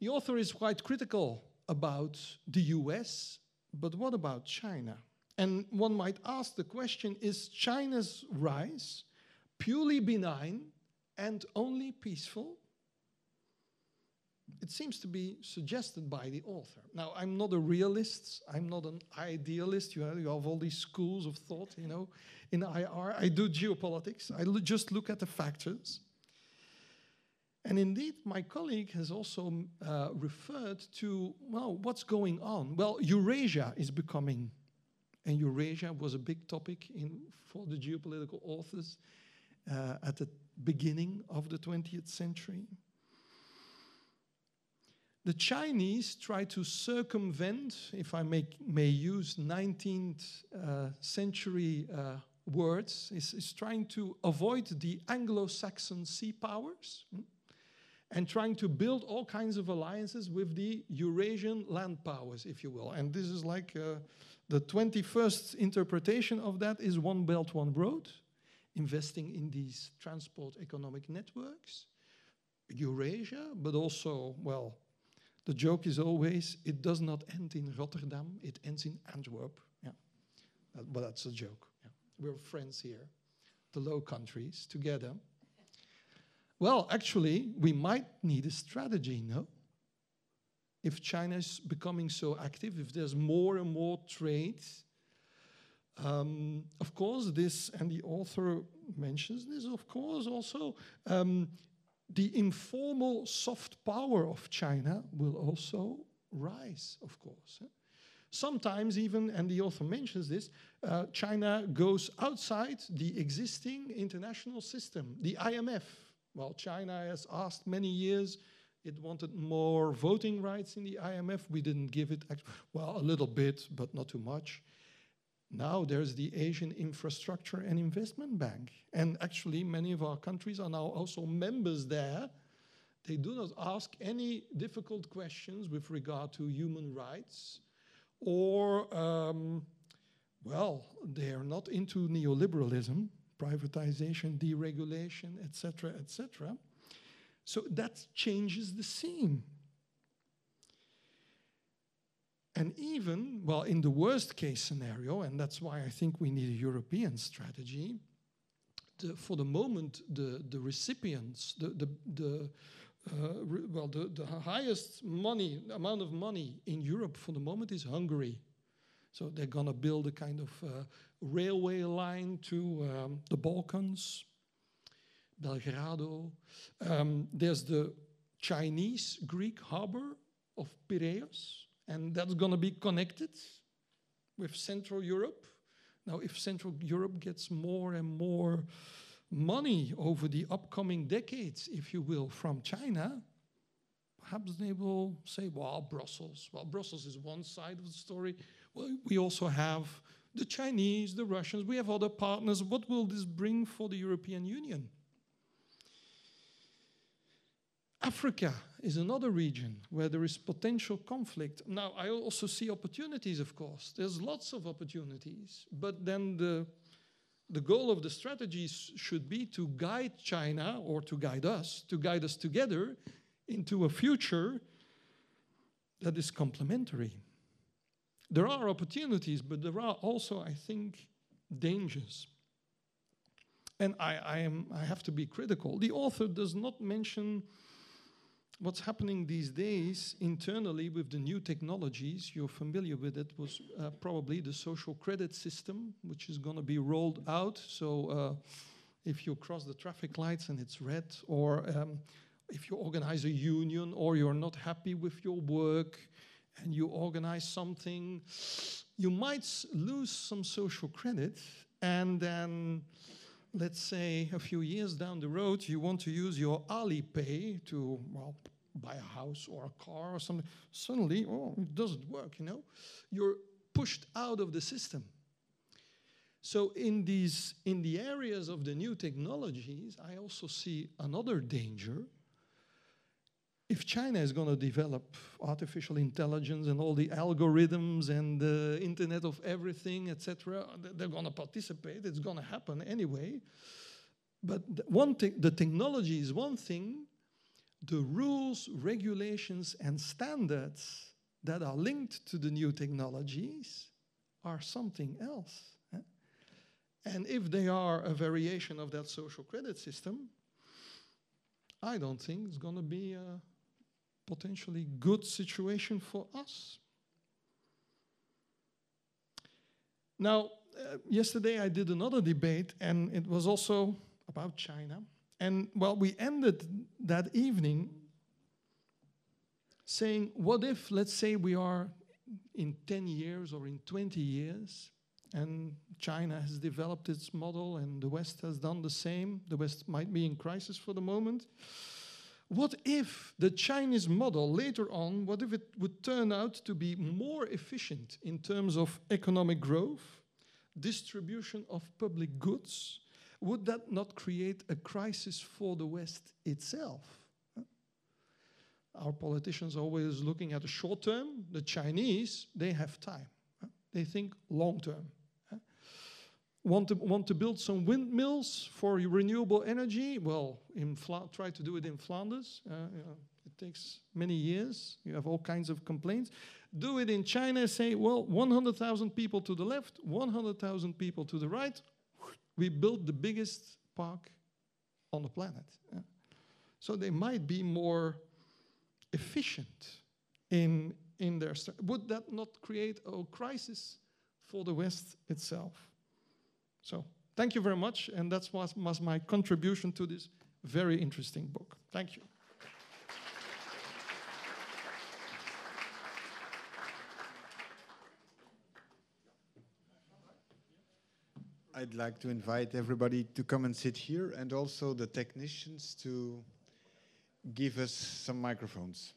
The author is quite critical about the US, but what about China? And one might ask the question is China's rise purely benign and only peaceful? It seems to be suggested by the author. Now, I'm not a realist, I'm not an idealist. You have, you have all these schools of thought, you know, in IR. I do geopolitics, I just look at the factors. And indeed, my colleague has also uh, referred to, well, what's going on? Well, Eurasia is becoming, and Eurasia was a big topic in, for the geopolitical authors uh, at the beginning of the 20th century. The Chinese try to circumvent, if I make, may use 19th uh, century uh, words, is, is, trying to avoid the Anglo Saxon sea powers. Hmm? and trying to build all kinds of alliances with the Eurasian land powers, if you will. And this is like uh, the 21st interpretation of that is One Belt, One Road, investing in these transport economic networks, Eurasia, but also, well, the joke is always it does not end in Rotterdam, it ends in Antwerp. Yeah. but that's a joke. Yeah. We're friends here, the Low Countries, together. Well, actually, we might need a strategy, no? If China is becoming so active, if there's more and more trade, um, of course, this, and the author mentions this, of course, also, um, the informal soft power of China will also rise, of course. Sometimes, even, and the author mentions this, uh, China goes outside the existing international system, the IMF, well, China has asked many years. It wanted more voting rights in the IMF. We didn't give it, well, a little bit, but not too much. Now there's the Asian Infrastructure and Investment Bank. And actually, many of our countries are now also members there. They do not ask any difficult questions with regard to human rights or, um, well, they are not into neoliberalism privatization, deregulation, etc., etc. So that changes the scene. And even, well, in the worst case scenario, and that's why I think we need a European strategy, the, for the moment, the, the recipients, the, the, the uh, well, the, the highest money, amount of money in Europe for the moment is Hungary. So they're going to build a kind of uh, railway line to um, the Balkans, Belgrado. Um, there's the Chinese Greek harbor of Piraeus, and that's going to be connected with Central Europe. Now, if Central Europe gets more and more money over the upcoming decades, if you will, from China, perhaps they will say, well, Brussels. Well, Brussels is one side of the story. Well, we also have the Chinese, the Russians, we have other partners. What will this bring for the European Union? Africa is another region where there is potential conflict. Now, I also see opportunities, of course. There's lots of opportunities, but then the, the goal of the strategies should be to guide China or to guide us, to guide us together into a future that is complementary. There are opportunities, but there are also, I think, dangers. And I, I, am, I have to be critical. The author does not mention what's happening these days internally with the new technologies. You're familiar with it, was uh, probably the social credit system, which is going to be rolled out. So uh, if you cross the traffic lights and it's red, or um, if you organize a union or you're not happy with your work, and you organize something, you might lose some social credit, and then let's say a few years down the road, you want to use your Alipay to, well, buy a house or a car or something. Suddenly, oh, it doesn't work, you know? You're pushed out of the system. So in these in the areas of the new technologies, I also see another danger. If China is going to develop artificial intelligence and all the algorithms and the Internet of Everything, etc., they're going to participate. It's going to happen anyway. But one thing, the technology is one thing. The rules, regulations, and standards that are linked to the new technologies are something else. Eh? And if they are a variation of that social credit system, I don't think it's going to be a potentially good situation for us. Now, uh, yesterday I did another debate, and it was also about China. And well, we ended that evening saying, what if, let's say, we are in 10 years or in 20 years, and China has developed its model, and the West has done the same. The West might be in crisis for the moment. What if the Chinese model later on, what if it would turn out to be more efficient in terms of economic growth, distribution of public goods? Would that not create a crisis for the West itself? Our politicians are always looking at the short term. The Chinese, they have time. They think long term. Want to, want to build some windmills for renewable energy? Well, in Fla try to do it in Flanders. Uh, you know, it takes many years. You have all kinds of complaints. Do it in China, say, well, 100,000 people to the left, 100,000 people to the right. We built the biggest park on the planet. Yeah. So they might be more efficient in, in their... Would that not create a crisis for the West itself? So thank you very much, and that was, was my contribution to this very interesting book. Thank you. I'd like to invite everybody to come and sit here and also the technicians to give us some microphones.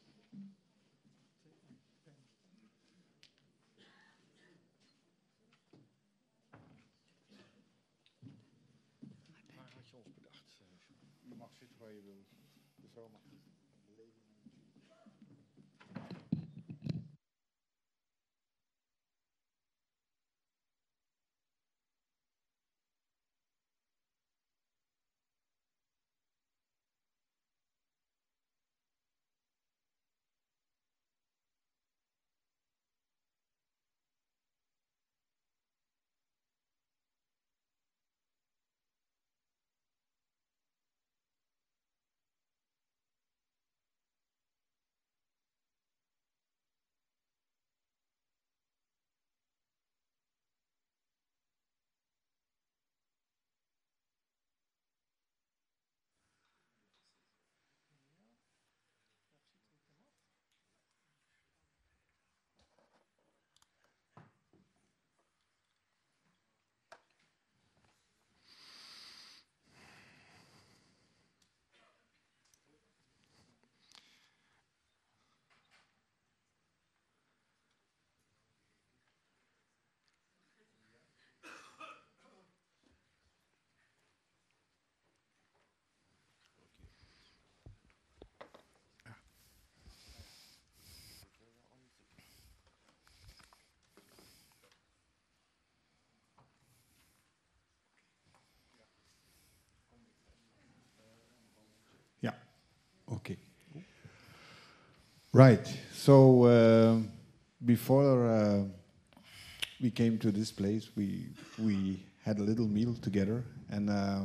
Right. So uh, before uh, we came to this place, we we had a little meal together, and uh,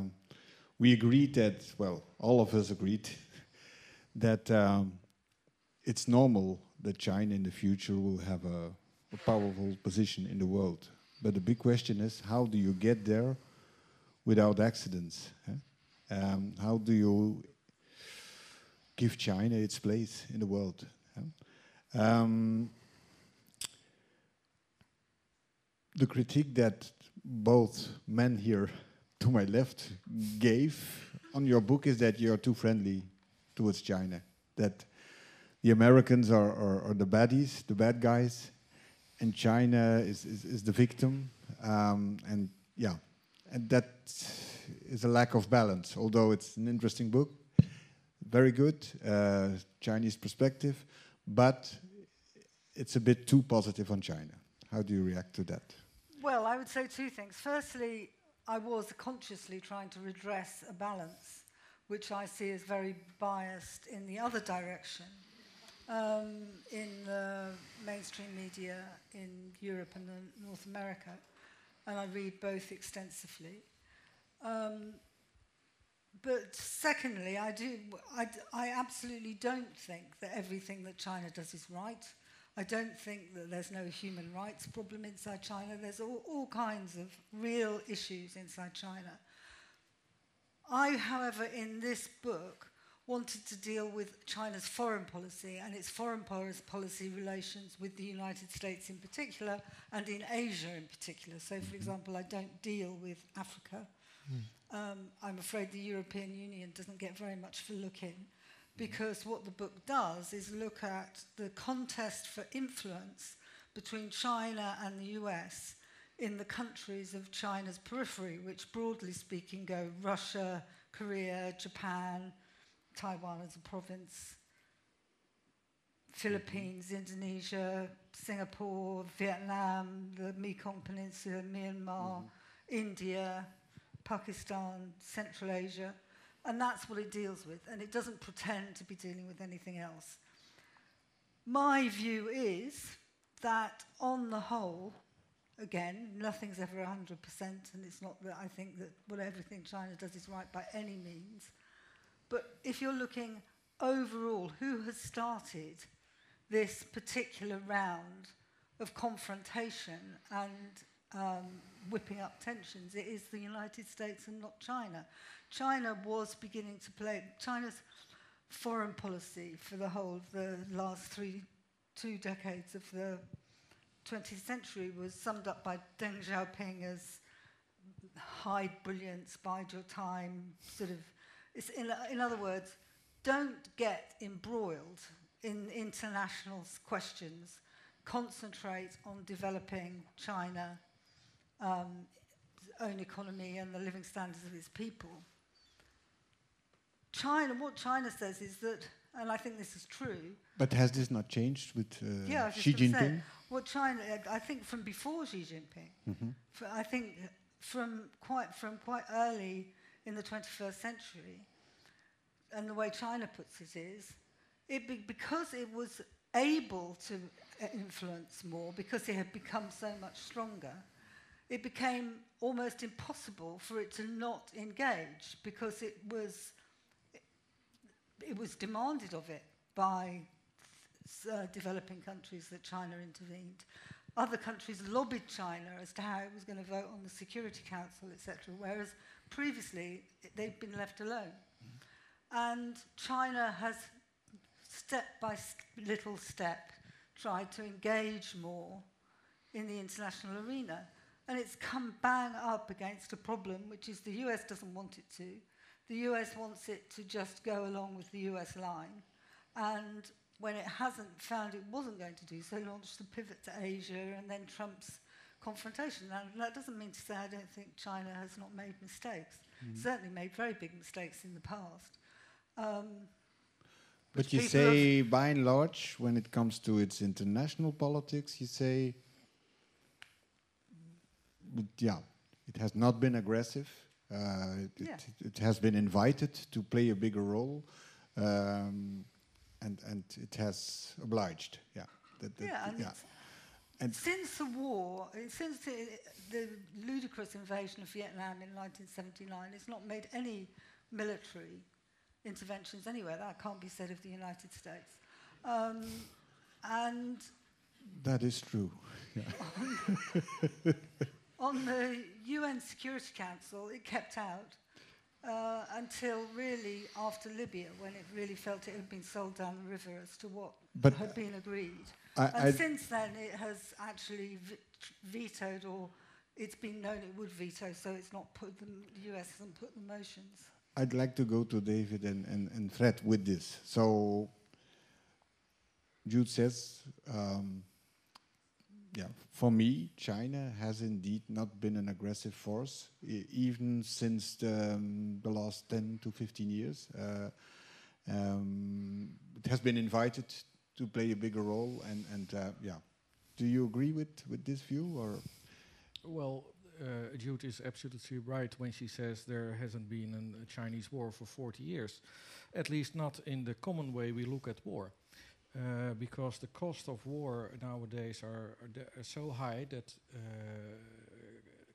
we agreed that well, all of us agreed that um, it's normal that China in the future will have a, a powerful position in the world. But the big question is, how do you get there without accidents? Huh? Um, how do you give China its place in the world. Um, the critique that both men here to my left gave on your book is that you're too friendly towards China. That the Americans are, are, are the baddies, the bad guys, and China is, is, is the victim. Um, and yeah, and that is a lack of balance. Although it's an interesting book, very good uh, Chinese perspective, but it's a bit too positive on China. How do you react to that? Well, I would say two things. Firstly, I was consciously trying to redress a balance, which I see as very biased in the other direction. Um, in the mainstream media in Europe and North America, and I read both extensively. Um, but secondly, I do. I, I absolutely don't think that everything that China does is right. I don't think that there's no human rights problem inside China. There's all, all kinds of real issues inside China. I, however, in this book, wanted to deal with China's foreign policy and its foreign policy relations with the United States in particular and in Asia in particular. So, for example, I don't deal with Africa. Mm. Um, I'm afraid the European Union doesn't get very much for looking because what the book does is look at the contest for influence between China and the US in the countries of China's periphery, which broadly speaking go Russia, Korea, Japan, Taiwan as a province, Philippines, Indonesia, Singapore, Vietnam, the Mekong Peninsula, Myanmar, mm. India, Pakistan, Central Asia. And that's what it deals with. And it doesn't pretend to be dealing with anything else. My view is that on the whole, again, nothing's ever 100%, and it's not that I think that what everything China does is right by any means. But if you're looking overall, who has started this particular round of confrontation and um, whipping up tensions? It is the United States and not China. China was beginning to play, China's foreign policy for the whole of the last three, two decades of the 20th century was summed up by Deng Xiaoping as hide brilliance, bide your time, sort of in, in other words, don't get embroiled in international questions. Concentrate on developing China, um, own economy and the living standards of its people. China, what China says is that, and I think this is true. But has this not changed with uh, yeah, Xi Jinping? Say, what China, I think from before Xi Jinping, mm-hmm. I think from quite from quite early in the 21st century, and the way China puts it is, it be, because it was able to influence more, because it had become so much stronger, it became almost impossible for it to not engage because it was it was demanded of it by uh, developing countries that China intervened. Other countries lobbied China as to how it was going to vote on the Security Council, etc., whereas previously they'd been left alone. And China has, step by little step, tried to engage more in the international arena. And it's come bang up against a problem, which is the US doesn't want it to. The US wants it to just go along with the US line. And when it hasn't found it wasn't going to do so, launched the pivot to Asia and then Trump's confrontation. Now, that doesn't mean to say I don't think China has not made mistakes. Mm. Certainly made very big mistakes in the past. Um, but you say, by and large, when it comes to its international politics, you say, yeah, it has not been aggressive. Uh, it, yeah. it, it, has been invited to play a bigger role, um, and and it has obliged. Yeah. That, that, yeah, and, yeah. and since the war, since the, the ludicrous invasion of Vietnam in 1979, it's not made any military interventions anywhere. That can't be said of the United States. Um, and that is true. Yeah. on the UN Security Council, it kept out uh, until really after Libya, when it really felt it had been sold down the river as to what but had been agreed. I, and I since then, it has actually vetoed, or it's been known it would veto, so it's not put the, the US hasn't put the motions. I'd like to go to David and, and, and Fred with this. So Jude says um, yeah, for me, China has indeed not been an aggressive force, even since the, um, the, last 10 to 15 years. Uh, um, it has been invited to play a bigger role, and, and uh, yeah. Do you agree with, with this view, or? Well, uh, Jude is absolutely right when she says there hasn't been an, a Chinese war for 40 years, at least not in the common way we look at war. Uh, because the cost of war nowadays are, are, are so high that uh,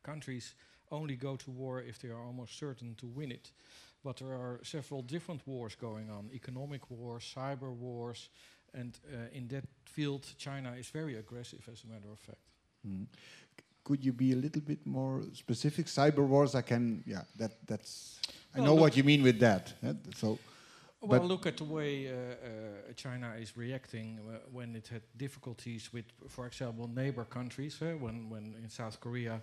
countries only go to war if they are almost certain to win it. But there are several different wars going on economic wars, cyber wars, and uh, in that field, China is very aggressive, as a matter of fact. Mm. Could you be a little bit more specific? Cyber wars, I can, yeah, that that's. Well I know what you mean with that. Eh? So. Well, look at the way uh, uh, China is reacting uh, when it had difficulties with, for example, neighbor countries. when, when in South Korea,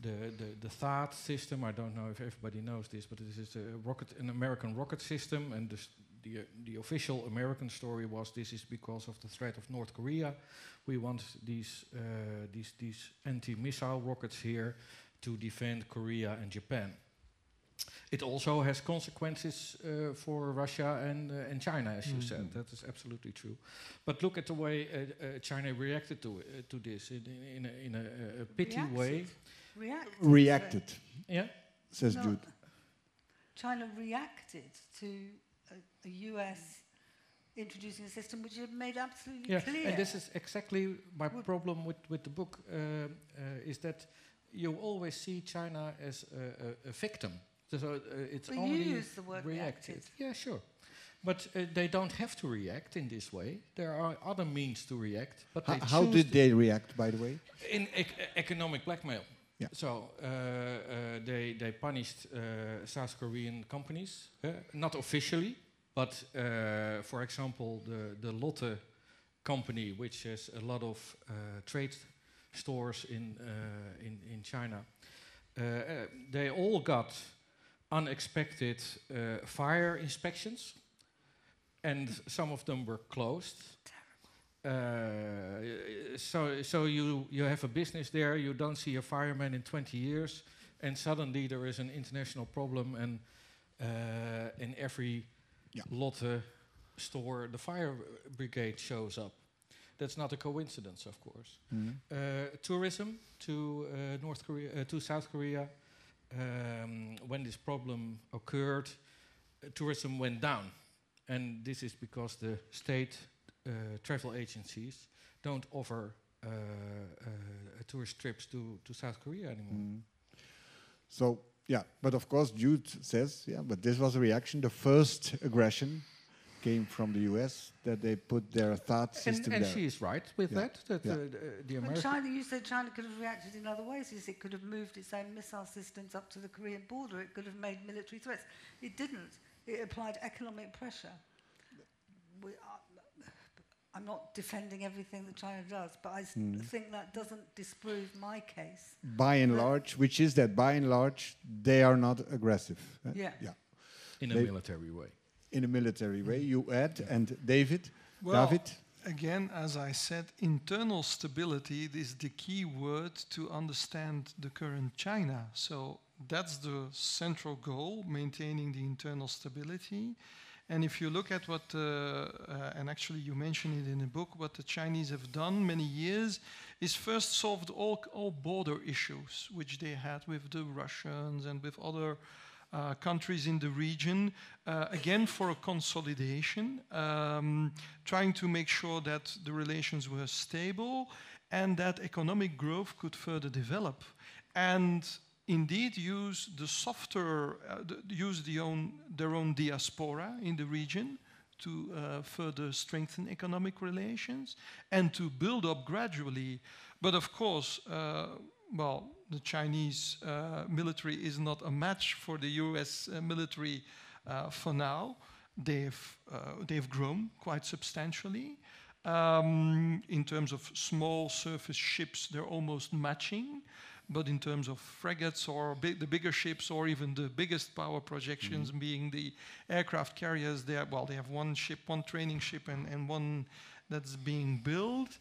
the, the, the THAAD system, I don't know if everybody knows this, but this is a rocket, an American rocket system, and the, the, the official American story was this is because of the threat of North Korea. We want these, uh, these, these anti-missile rockets here to defend Korea and Japan. It also has consequences uh, for Russia and, uh, and China, as mm -hmm. you said. Mm-hmm. That is absolutely true. But look at the way uh, uh China reacted to, uh, to this in, in a, in a, a pity Reacted. way. Reacted. Reacted. Yeah. Says no, Jude. China reacted to a, a US introducing a system which had made absolutely yeah, clear. And this is exactly my Would problem with, with the book, uh, uh, is that you always see China as a, a, a victim. So uh, it's but only use the word reacted. reacted. Yeah, sure. But uh, they don't have to react in this way. There are other means to react. But how did they react, by the way? In ec economic blackmail. Yeah. So uh, uh, they they punished uh, South Korean companies, uh, not officially, but uh, for example, the the Lotte company, which has a lot of trade stores in in in China, they all got unexpected uh, fire inspections, and some of them were closed. Uh, so, so you you have a business there. You don't see a fireman in 20 years, and suddenly there is an international problem, and uh, in every yeah. Lotte store, the fire brigade shows up. That's not a coincidence, of course. Mm -hmm. tourism to uh, North Korea, uh, to South Korea, um, when this problem occurred, uh, tourism went down. And this is because the state uh, travel agencies don't offer uh, uh, tourist trips to, to South Korea anymore. Mm. So, yeah, but of course, Jude says, yeah, but this was a reaction. The first aggression came from the US that they put their THAAD system and, and she is right with yeah. that. That yeah. uh, the American. China, you said China could have reacted in other ways. It could have moved its own missile systems up to the Korean border. It could have made military threats. It didn't. It applied economic pressure. We are, I'm not defending everything that China does, but I mm. think that doesn't disprove my case. By and large, which is that by and large, they are not aggressive. Eh? Yeah. yeah. In they a military way in a military way. You add, and David, well, David. Again, as I said, internal stability is the key word to understand the current China. So that's the central goal, maintaining the internal stability. And if you look at what, uh, uh, and actually you mentioned it in the book, what the Chinese have done many years is first solved all, all border issues, which they had with the Russians and with other uh, countries in the region, uh, again for a consolidation, um, trying to make sure that the relations were stable and that economic growth could further develop. And indeed use the softer, uh, use the own, their own diaspora in the region to uh, further strengthen economic relations and to build up gradually. But of course, uh, well, the Chinese uh, military is not a match for the US uh, military uh, for now. They've, uh, they've grown quite substantially. Um, in terms of small surface ships, they're almost matching. But in terms of frigates or the bigger ships, or even the biggest power projections, mm -hmm. being the aircraft carriers, they are, well, they have one ship, one training ship, and, and one that's being built.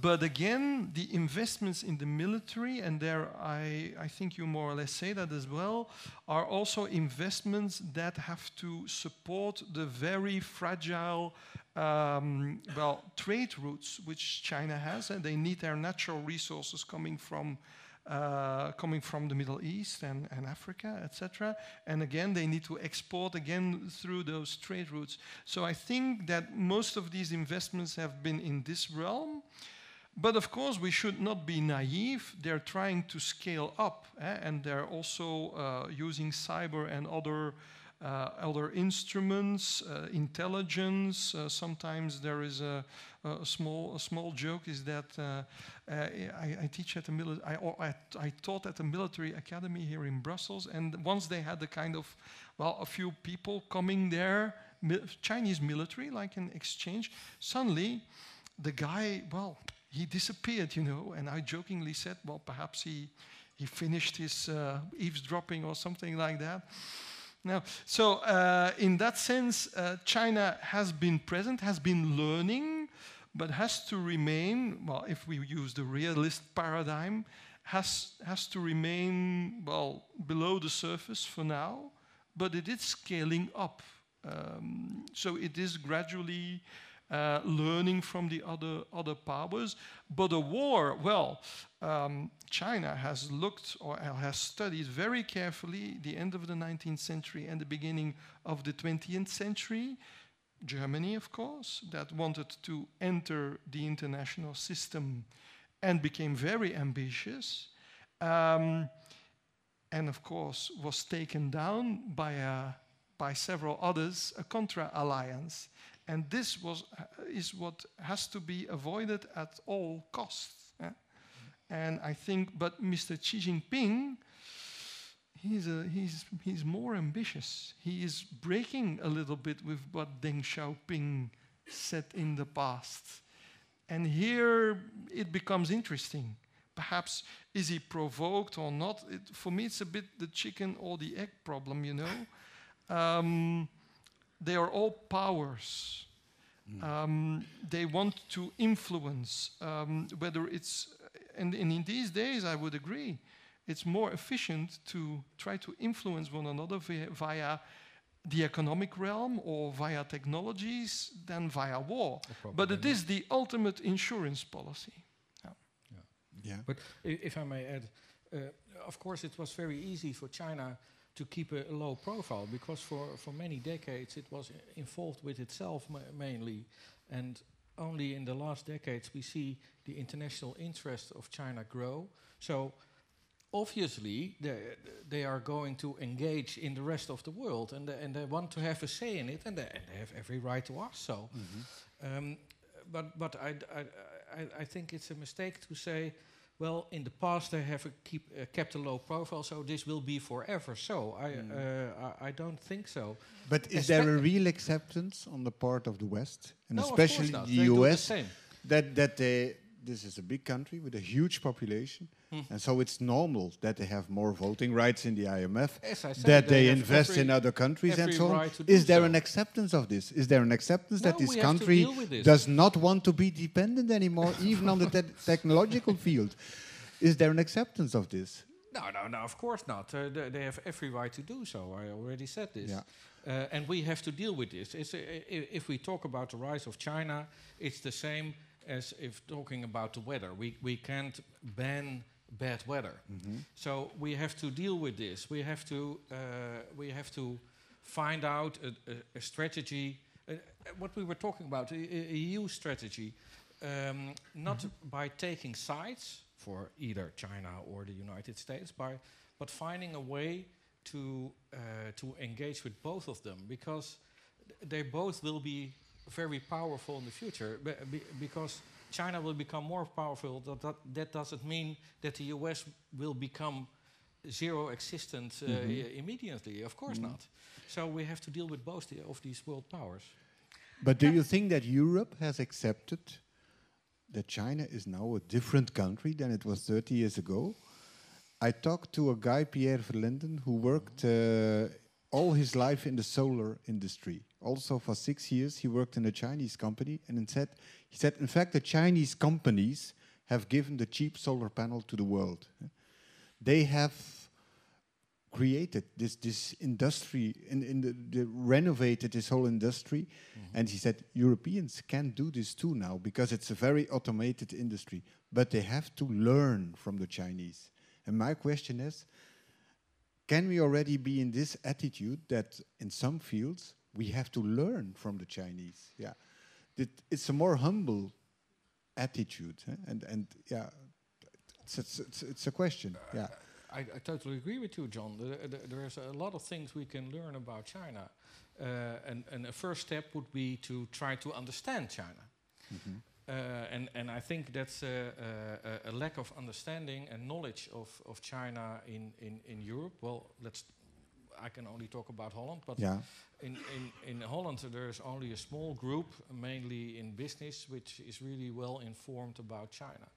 But again, the investments in the military, and there I, I think you more or less say that as well, are also investments that have to support the very fragile um, well, trade routes which China has, and they need their natural resources coming from uh, coming from the Middle East and, and Africa, etc. And again, they need to export again through those trade routes. So I think that most of these investments have been in this realm. But of course, we should not be naive. They're trying to scale up, eh? and they're also uh, using cyber and other other instruments, uh, intelligence. Uh, sometimes there is a, a, small a small joke is that uh, uh, I, I, teach at a mili- I, I, I, taught at a military academy here in Brussels, and once they had a kind of well a few people coming there, Chinese military like an exchange. Suddenly, the guy well he disappeared, you know, and I jokingly said, well perhaps he he finished his uh, eavesdropping or something like that. Now, so uh, in that sense, uh, China has been present, has been learning, but has to remain, well, if we use the realist paradigm, has, has to remain, well, below the surface for now, but it is scaling up. Um, so it is gradually uh, learning from the other, other powers. But a war, well, um, China has looked or has studied very carefully the end of the 19th century and the beginning of the 20th century. Germany, of course, that wanted to enter the international system and became very ambitious. Um, and of course, was taken down by, a, by several others, a contra alliance. And this was, uh, is what has to be avoided at all costs. Eh? And I think, but Mr. Xi Jinping, he's, a, he's, he's more ambitious. He is breaking a little bit with what Deng Xiaoping said in the past. And here it becomes interesting. Perhaps is he provoked or not? It, for me, it's a bit the chicken or the egg problem, you know. Um, they are all powers. Mm. Um, they want to influence, um, whether it's, and, and in these days, I would agree, it's more efficient to try to influence one another via, via the economic realm or via technologies than via war. But it is the ultimate insurance policy. Yeah. yeah. yeah. But if I may add, uh, of course, it was very easy for China to keep a, a, low profile because for, for many decades it was involved with itself ma mainly. And only in the last decades we see the international interest of China grow. So obviously they, they are going to engage in the rest of the world and, and they want to have a say in it and they, and they have every right to ask so. Mm -hmm. um, but but I, I, I, I think it's a mistake to say well, in the past they have keep, uh, kept a low profile, so this will be forever. So I, mm. uh, I, I, don't think so. But is there a real acceptance on the part of the West, and no, especially the they US, the that that they this is a big country with a huge population, hmm. and so it's normal that they have more voting rights in the IMF, that they, they invest in other countries and so on. Is there so. an acceptance of this? Is there an acceptance no, that this country this. does not want to be dependent anymore, even on the te technological field? Is there an acceptance of this? No, no, no, of course not. Uh, they, they, have every right to do so. I already said this. Yeah. Uh, and we have to deal with this. Uh, if we talk about the rise of China, it's the same as if talking about the weather. We, we can't ban bad weather. Mm -hmm. So we have to deal with this. We have to, uh, we have to find out a, a, a strategy. Uh, what we were talking about, a, a EU strategy, um, not mm -hmm. by taking sides for either China or the United States, by, but finding a way to, uh, to engage with both of them because they both will be very powerful in the future because China will become more powerful. That, that, that, doesn't mean that the US will become zero existent uh, mm -hmm. immediately. Of course mm -hmm. not. So we have to deal with both the, of these world powers. But do you think that Europe has accepted that China is now a different country than it was 30 years ago? I talked to a guy, Pierre Verlinden, who worked uh, all his life in the solar industry also for six years. He worked in a Chinese company, and said, he said, in fact, the Chinese companies have given the cheap solar panel to the world. They have created this this industry in, in the, the renovated this whole industry Mm-hmm. and he said europeans can do this too now because it's a very automated industry but they have to learn from the chinese and my question is can we already be in this attitude that in some fields we have to learn from the chinese yeah it's a more humble attitude and and yeah it's, it's, it's, a question yeah I, I totally agree with you, John. The, the, there's a lot of things we can learn about China. Uh, and, and a first step would be to try to understand China. Uh, and, and I think that's a, a, a lack of understanding and knowledge of, of China in, in, in Europe. Well, let's, I can only talk about Holland, but yeah in, in, in Holland there's only a small group, mainly in business, which is really well informed about China.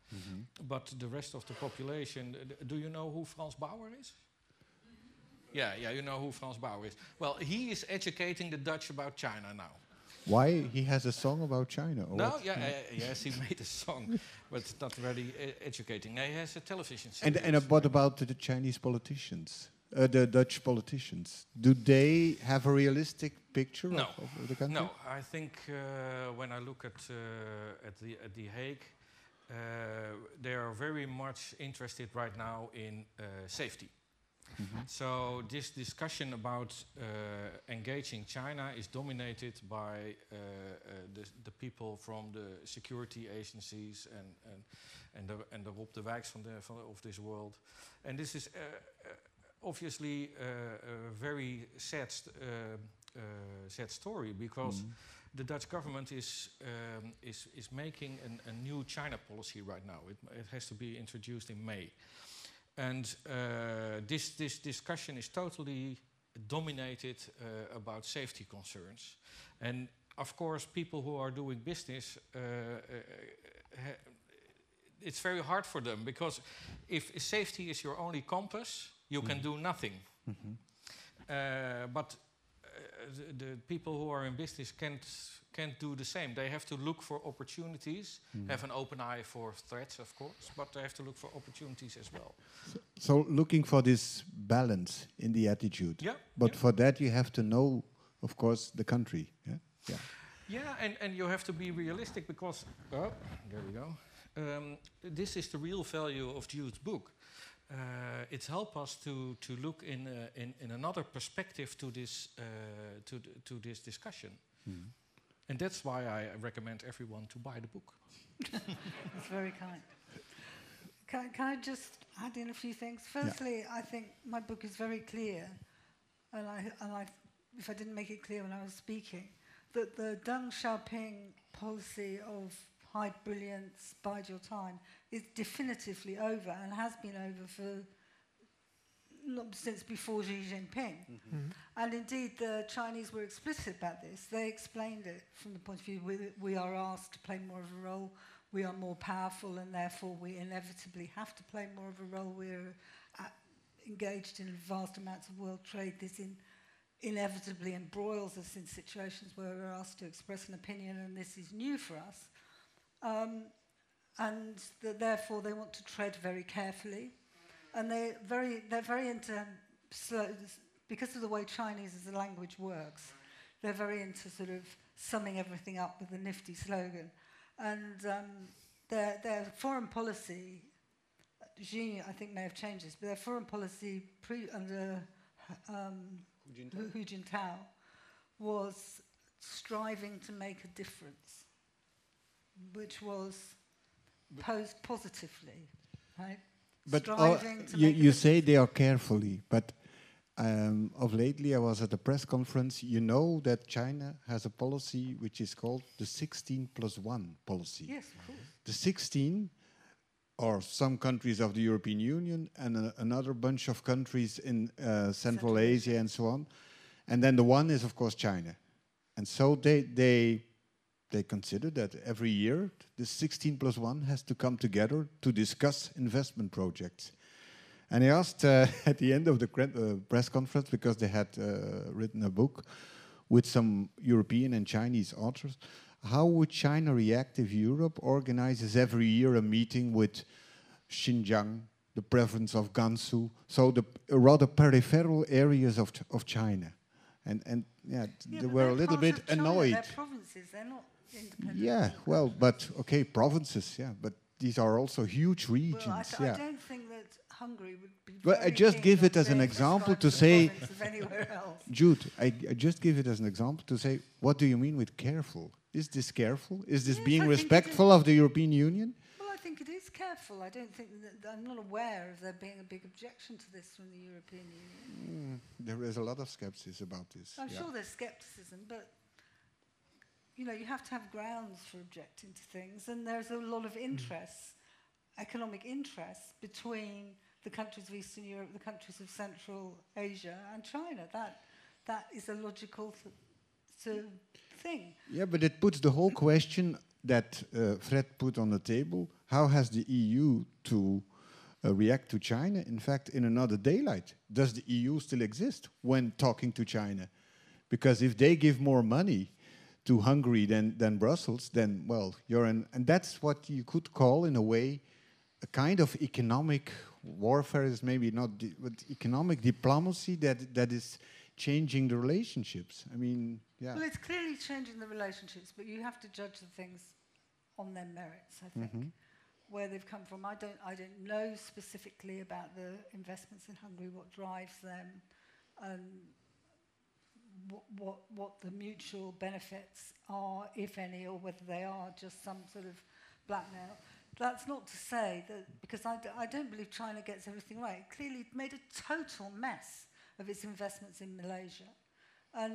But the rest of the population, do you know who Frans Bauer is? Yeah, yeah, you know who Frans Bauer is. Well, he is educating the Dutch about China now. Why he has a song about China? Or no, what? yeah, uh, yes, he made a song, but it's not really uh, educating. He has a television And series. and uh, what about the Chinese politicians, uh, the Dutch politicians? Do they have a realistic picture No. of, of the country? No, I think uh, when I look at uh, at the at the Hague, uh, they are very much interested right now in uh, safety. Mm-hmm. So this discussion about uh, engaging China is dominated by uh, uh, the, the people from the security agencies and and and the and the Rob de Wijks from the from of this world, and this is uh, uh, obviously uh, a very sad uh, uh, sad story because Mhm. the Dutch government is um, is is making an, a new China policy right now. It, it has to be introduced in May, and uh, this this discussion is totally dominated uh, about safety concerns, and of course, people who are doing business. Uh, uh, ha- it's very hard for them because if safety is your only compass, you can do nothing. Mhm. Uh, but uh, the, the people who are in business can't can't do the same. They have to look for opportunities, Mm. have an open eye for threats, of course, but they have to look for opportunities as well. So looking for this balance in the attitude. Yeah. But yeah. for that you have to know, of course, the country. Yeah. Yeah. Yeah, and, and you have to be realistic because, oh, there we go. Um, this is the real value of Jude's book. Uh, it's helped us to, to look in, uh, in, in another perspective to this, uh, to, to this discussion. Mhm. And that's why I recommend everyone to buy the book. That's very kind. Can, can I just add in a few things? Firstly, I think my book is very clear, and I, and I, if I didn't make it clear when I was speaking, that the Deng Xiaoping policy of hide brilliance, bide your time, is definitively over and has been over for not since before Xi Jinping. And indeed, the Chinese were explicit about this. They explained it from the point of view we, we are asked to play more of a role, we are more powerful, and therefore we inevitably have to play more of a role. We're uh, engaged in vast amounts of world trade. This in, inevitably embroils us in situations where we're asked to express an opinion, and this is new for us. Um, and that therefore they want to tread very carefully and they very they're very into slow because of the way Chinese as a language works. They're very into sort of summing everything up with a nifty slogan, and um, their their foreign policy. Xi, I think, may have changed this, but their foreign policy pre, under um, Hu Hu Jintao was striving to make a difference, which was posed positively, right? But uh, to you, you say they are carefully, but um, of lately I was at a press conference. You know that China has a policy which is called the 16 plus 1 policy. Yes, of course. The 16 or some countries of the European Union and a, another bunch of countries in uh, Central, Central Asia, Asia. and so on. And then the one is, of course, China. And so they, they, they consider that every year the 16 plus 1 has to come together to discuss investment projects. And I asked uh, at the end of the uh, press conference, because they had uh, written a book, with some European and Chinese authors. How would China react if Europe organizes every year a meeting with Xinjiang, the province of Gansu, so the rather peripheral areas of, of China? And, and yeah, Yeah, they were a little bit China, annoyed. They're provinces. They're not independent. Yeah, well, but okay, provinces, yeah, but these are also huge regions. Well, I, yeah. I don't think that Hungary would be. Well, I just give it as an example to say- province of anywhere else. Jude, I, I just give it as an example to say, what do you mean with careful? Is this careful? Is this Yes, being I respectful of the European Union? Well, I think it is careful. I don't think that I'm not aware of there being a big objection to this from the European Union. Mm, there is a lot of skepticism about this. I'm yeah. sure there's scepticism, but you know, you have to have grounds for objecting to things, and there's a lot of interests, economic interests between the countries of Eastern Europe, the countries of Central Asia, and China. That that is a logical th- of thing. Yeah, but it puts the whole question that uh, Fred put on the table. How has the EU to uh, react to China? In fact, in another daylight, does the EU still exist when talking to China? Because if they give more money to Hungary than, than Brussels, then, well, you're in. And that's what you could call, in a way, a kind of economic warfare is maybe not, but economic diplomacy that, that is changing the relationships. I mean, yeah. Well, it's clearly changing the relationships, but you have to judge the things on their merits. I think Mhm. where they've come from. I don't. I don't know specifically about the investments in Hungary, what drives them, and what, what, what the mutual benefits are, if any, or whether they are just some sort of blackmail. That's not to say that, because I d I don't believe China gets everything right. It clearly made a total mess of its investments in Malaysia. And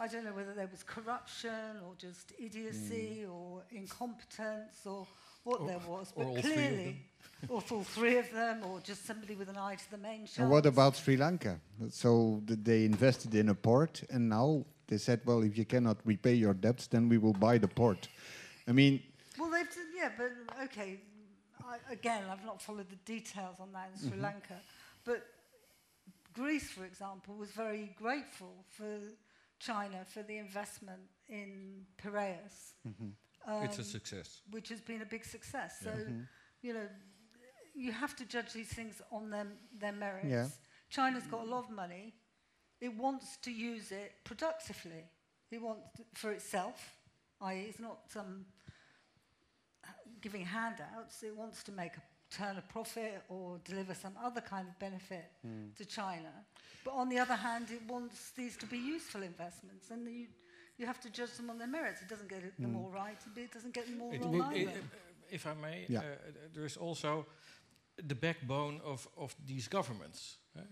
I don't know whether there was corruption or just idiocy mm. or incompetence or what or, there was, but clearly or all three of them, or just somebody with an eye to the main And what about Sri Lanka? So they invested in a port, and now they said, well, if you cannot repay your debts, then we will buy the port. I mean, Well, they've done, yeah, but okay. I, again, I've not followed the details on that in Sri Mm-hmm. Lanka, but Greece, for example, was very grateful for China for the investment in Piraeus. it's a um, success. which has been a big success. So, Mm-hmm. you know, you have to judge these things on their, their merits. Yeah. China's got a lot of money. It wants to use it productively. It wants to, for itself, i.e., it's not some uh, giving handouts. It wants to make a turn a profit or deliver some other kind of benefit Hmm. to China. But on the other hand, it wants these to be useful investments, and you, you have to judge them on their merits. It doesn't get it, Hmm. them all right, but it doesn't get them all It wrong will- either. i- i- if I may, Yeah. uh, there is also the backbone of, of these governments. uh,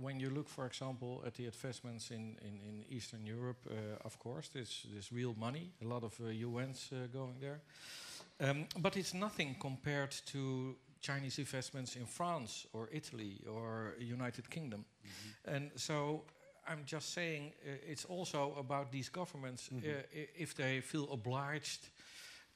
when you look, for example, at the investments in, in, in Eastern Europe, uh, of course, there's, there's real money, a lot of uh, UNs uh, going there. Um, but it's nothing compared to Chinese investments in France or Italy or United Kingdom. And so I'm just saying uh, it's also about these governments uh, i- if they feel obliged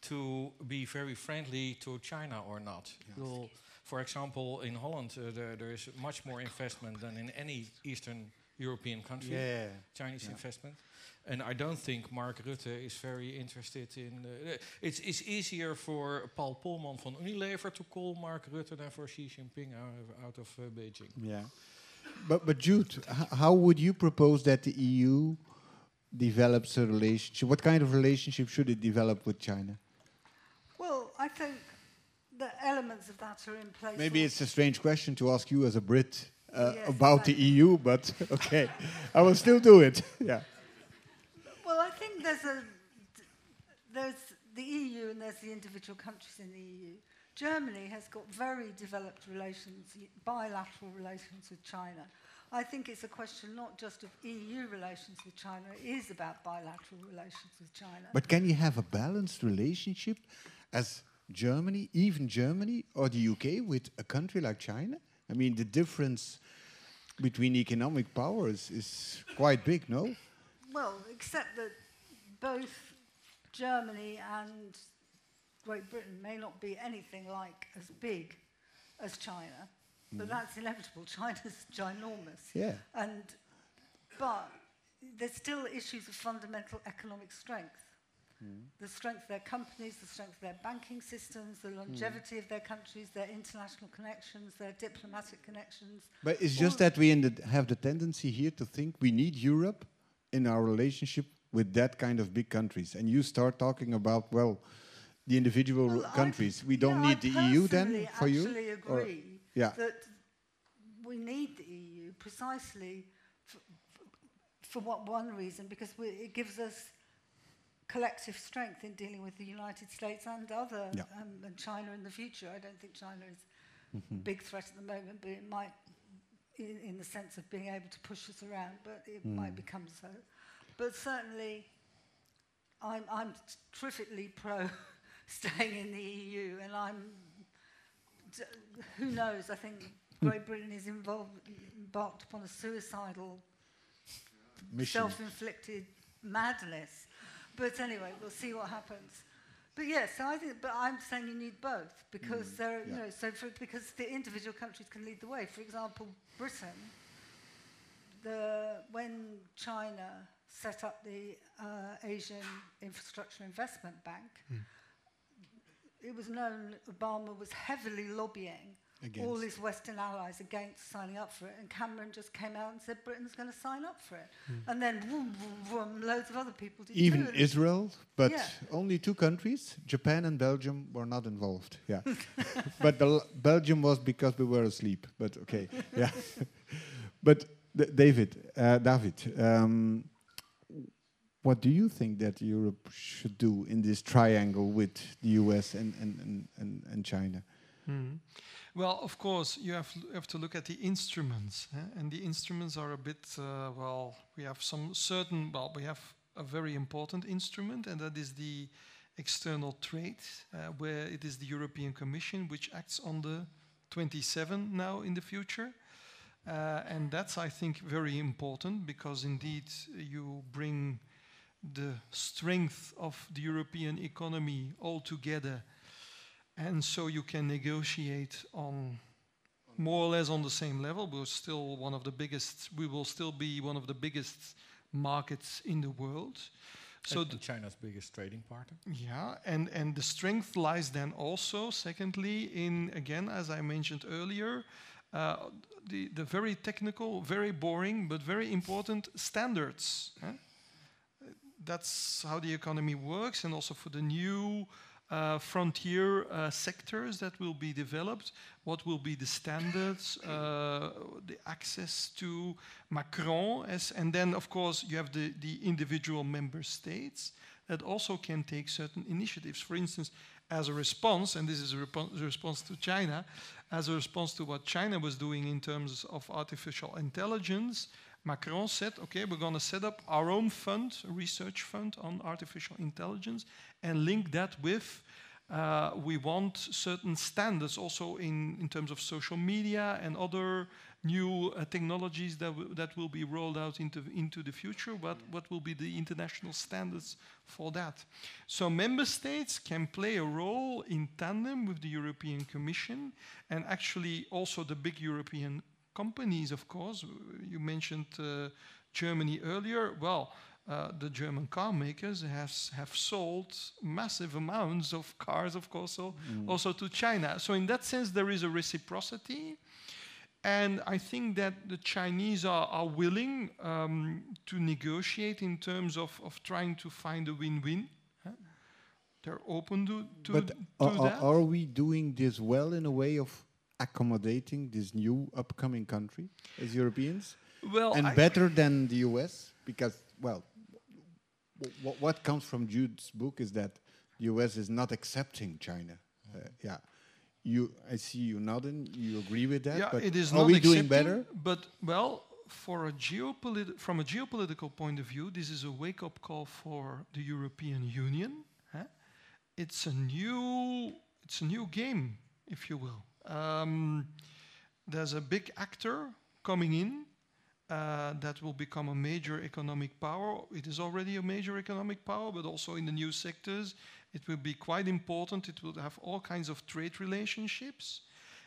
to be very friendly to China or not. Well, for example, in Holland, uh, there, there is much more investment than in any Eastern European country, yeah. Chinese Yeah. investment. And I don't think Mark Rutte is very interested in. Uh, it's, it's easier for Paul Polman from Unilever to call Mark Rutte than for Xi Jinping out of, out of uh, Beijing. Yeah. But, but Jude, how would you propose that the EU develops a relationship? What kind of relationship should it develop with China? Well, I think the elements of that are in place. Maybe it's a strange question to ask you as a Brit uh, Yes, about the. EU, but okay, I will still do it. Yeah. Well, I think there's a there's the EU and there's the individual countries in the EU. Germany has got very developed relations, bilateral relations with China. I think it's a question not just of EU relations with China, it is about bilateral relations with China. But can you have a balanced relationship as Germany, even Germany or the UK, with a country like China? I mean, the difference between economic powers is quite big, no? Well, except that both Germany and Great Britain may not be anything like as big as China, but mm. that's inevitable. China's ginormous. Yeah. And but there's still issues of fundamental economic strength. Mm. The strength of their companies, the strength of their banking systems, the longevity of their countries, their international connections, their diplomatic connections. But it's just that we in the, have the tendency here to think we need Europe in our relationship with that kind of big countries. And you start talking about, well, the individual Well, countries. We don't yeah, need I the EU then for you? actually Or- agree yeah. that we need the EU precisely for, for what one reason, because we, it gives us collective strength in dealing with the United States and other, Yeah. um, and China in the future. I don't think China is Mm-hmm. a big threat at the moment, but it might, in, in the sense of being able to push us around, but it Mm. might become so. But certainly, I'm, I'm terrifically pro staying in the EU, and I'm. d- Who knows? I think Great Britain is involved, embarked upon a suicidal, self-inflicted madness. But anyway, we'll see what happens. But yes, so I think. But I'm saying you need both because Mm, there, are, you know, so for, because the individual countries can lead the way. For example, Britain. The when China set up the uh, Asian Infrastructure Investment Bank, it was known Obama was heavily lobbying all Against. his Western allies against signing up for it, and Cameron just came out and said Britain's going to sign up for it, and then vroom, vroom, vroom, loads of other people did Even too. Israel, but Yeah. only two countries, Japan and Belgium, were not involved. Yeah, but the Belgium was because we were asleep. But okay, yeah. but D- David, uh, David, um, what do you think that Europe should do in this triangle with the US and and and, and, and China? Mhm. Well, of course, you have, have to look at the instruments, eh? and the instruments are a bit, uh, well, we have some certain, well, we have a very important instrument, and that is the external trade, uh, where it is the European Commission which acts on the 27 now in the future. Uh, and that's, I think, very important because indeed you bring the strength of the European economy all together and so you can negotiate on more or less on the same level. We're still one of the biggest. We will still be one of the biggest markets in the world. So th- China's biggest trading partner. yeah, and and the strength lies then also, secondly, in again as I mentioned earlier, uh, the the very technical, very boring, but very important standards. huh? That's how the economy works, and also for the new uh, frontier uh, sectors that will be developed. What will be the standards, uh, the access to Macron, as, and then of course you have the, the individual member states that also can take certain initiatives. For instance, as a response, and this is a repo- response to China, as a response to what China was doing in terms of artificial intelligence, Macron said, okay, we're going to set up our own fund, a research fund on artificial intelligence, and link that with uh, we want certain standards also in, in terms of social media and other new uh, technologies that, that will be rolled out into, into the future. What, what will be the international standards for that? So member states can play a role in tandem with the European Commission and actually also the big European companies, of course. You mentioned uh, Germany earlier. Well, uh, the German car makers has, have sold massive amounts of cars, of course, so also to China. So in that sense, there is a reciprocity. And I think that the Chinese are, are willing um, to negotiate in terms of, of trying to find a win-win. huh? They're open to, to, but to are- that. are we doing this well in a way of accommodating this new upcoming country as Europeans? well, and I- better than the US because well w- what comes from Jude's book is that the US is not accepting China uh, yeah you I see you nodding you agree with that yeah, but it is are not we doing better But well, for a geopolit- from a geopolitical point of view, this is a wake-up call for the European Union. huh? It's a new, it's a new game, if you will. Um, there's a big actor coming in uh, that will become a major economic power. It is already a major economic power, but also in the new sectors, it will be quite important. It will have all kinds of trade relationships.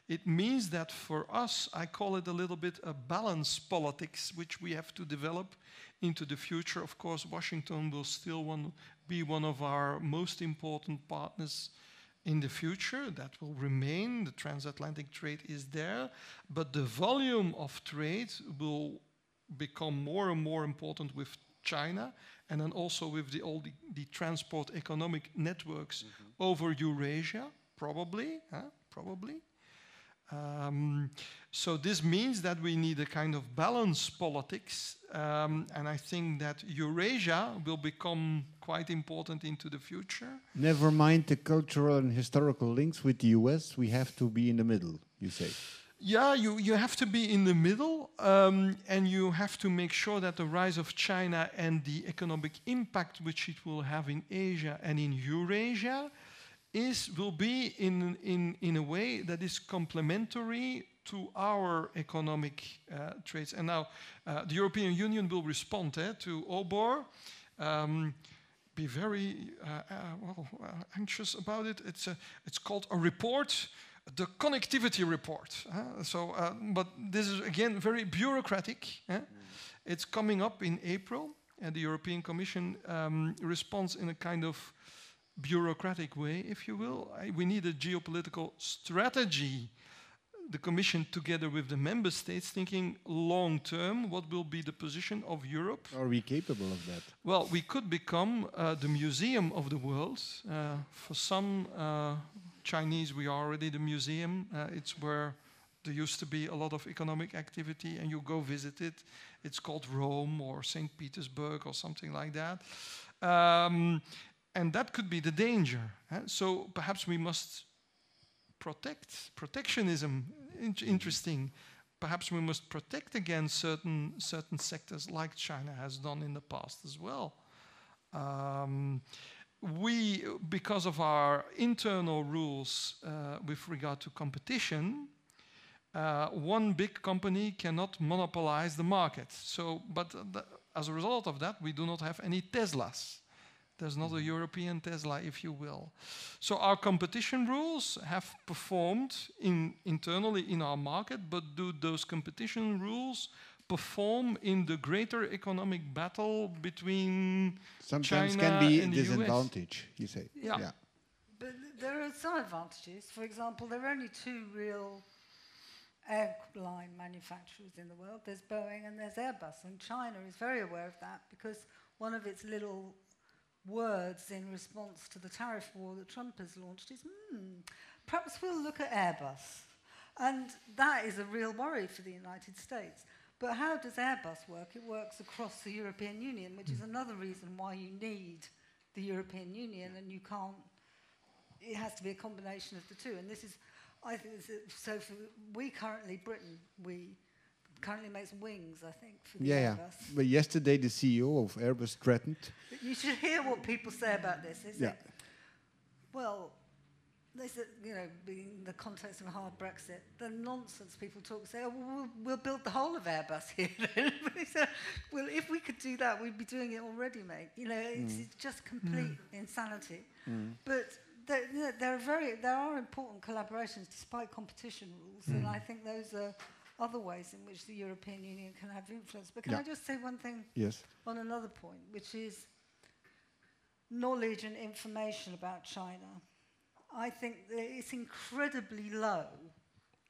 It means that for us, I call it a little bit a balance politics, which we have to develop into the future. Of course, Washington will still one, be one of our most important partners in the future. That will remain. The transatlantic trade is there. But the volume of trade will become more and more important with China and then also with the, all the, the transport economic networks mm -hmm. over Eurasia, probably, huh? probably. Um, so this means that we need a kind of balance politics, um, and I think that Eurasia will become quite important into the future. Never mind the cultural and historical links with the US, we have to be in the middle, you say. Yeah, you, you have to be in the middle um, and you have to make sure that the rise of China and the economic impact which it will have in Asia and in Eurasia is, will be in, in, in a way that is complementary to our economic uh, traits. And now uh, the European Union will respond eh, to OBOR. Um, be very uh, uh well, uh, anxious about it. It's, a, it's called a report the connectivity report. Uh, so, uh, but this is again very bureaucratic. Mm. It's coming up in April, and the European Commission um, responds in a kind of bureaucratic way, if you will. I, we need a geopolitical strategy the Commission, together with the member states, thinking long term, what will be the position of Europe? Are we capable of that? Well, we could become uh, the museum of the world. Uh, for some uh, Chinese, we are already the museum. Uh, it's where there used to be a lot of economic activity, and you go visit it. It's called Rome or St. Petersburg or something like that. Um, and that could be the danger. So perhaps we must protect. Protectionism, in interesting. Perhaps we must protect against certain, certain sectors like China has done in the past as well. Um, we, because of our internal rules uh, with regard to competition, uh, one big company cannot monopolize the market. So, but as a result of that, we do not have any Teslas. There's not a. European Tesla, if you will. So our competition rules have performed in, internally in our market, but do those competition rules perform in the greater economic battle between Sometimes China can be and the disadvantage, US? you say. Yeah. yeah. But there are some advantages. For example, there are only two real airline manufacturers in the world. There's Boeing and there's Airbus, and China is very aware of that because one of its little words in response to the tariff war that Trump has launched is, hmm, perhaps we'll look at Airbus. And that is a real worry for the United States. But how does Airbus work? It works across the European Union, which is hmm. another reason why you need the European Union and you can't, it has to be a combination of the two. And this is, I think, so for, we currently, Britain, we currently makes wings, I think, for the yeah, Airbus. Yeah. But yesterday, the CEO of Airbus threatened. You should hear what people say about this. Is yeah. It? Well, they said, you know, in the context of a hard Brexit, the nonsense people talk say, oh, well, we'll, build the whole of Airbus here. said, well, if we could do that, we'd be doing it already, mate. You know, it's, mm. it's just complete mm. insanity. Mm. But there, you know, there, are very, there are important collaborations despite competition rules, and mm. I think those are other ways in which the European Union can have influence. But can yeah. I just say one thing yes. on another point, which is knowledge and information about China. I think it's incredibly low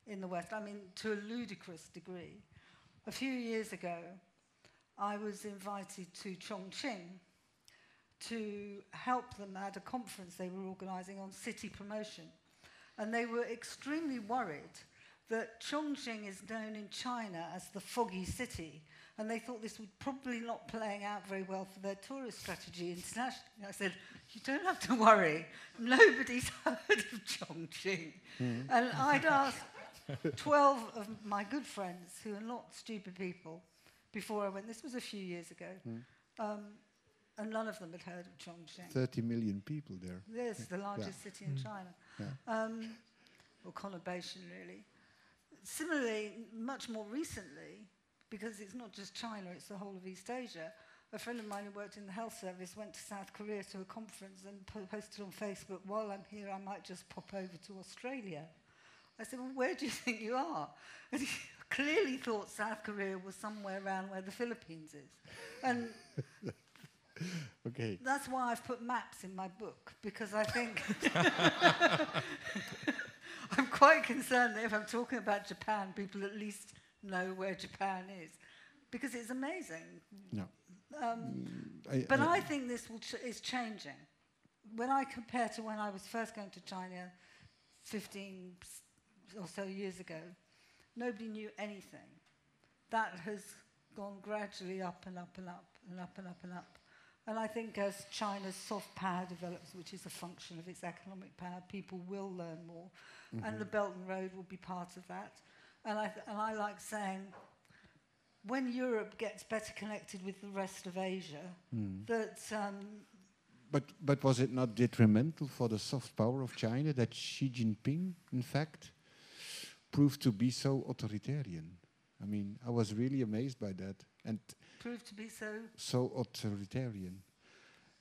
in the West, I mean, to a ludicrous degree. A few years ago, I was invited to Chongqing to help them at a conference they were organizing on city promotion. And they were extremely worried that Chongqing is known in China as the foggy city, and they thought this would probably not playing out very well for their tourist strategy internationally. I said, you don't have to worry. Nobody's heard of Chongqing. Mm. And I'd asked 12 of my good friends, who are not stupid people, before I went. This was a few years ago. Mm. Um, and none of them had heard of Chongqing. 30 million people there. Yes, the largest yeah. city in mm. China. Yeah. Um, or conurbation, really. Similarly, much more recently, because it's not just China, it's the whole of East Asia, a friend of mine who worked in the health service went to South Korea to a conference and posted on Facebook, while I'm here, I might just pop over to Australia. I said, well, where do you think you are? And he clearly thought South Korea was somewhere around where the Philippines is. And Okay. that's why I've put maps in my book, because I think I'm quite concerned that if I'm talking about Japan, people at least know where Japan is, because it's amazing. No. Um, I, but I think this will ch- is changing. When I compare to when I was first going to China 15 or so years ago, nobody knew anything. That has gone gradually up and up and up and up and up and up. And I think as China's soft power develops, which is a function of its economic power, people will learn more. And the Belt and Road will be part of that. And I, th- and I like saying, when Europe gets better connected with the rest of Asia, that um, But, but was it not detrimental for the soft power of China that Xi Jinping, in fact, proved to be so authoritarian? I mean, I was really amazed by that. And proved to be so. so authoritarian.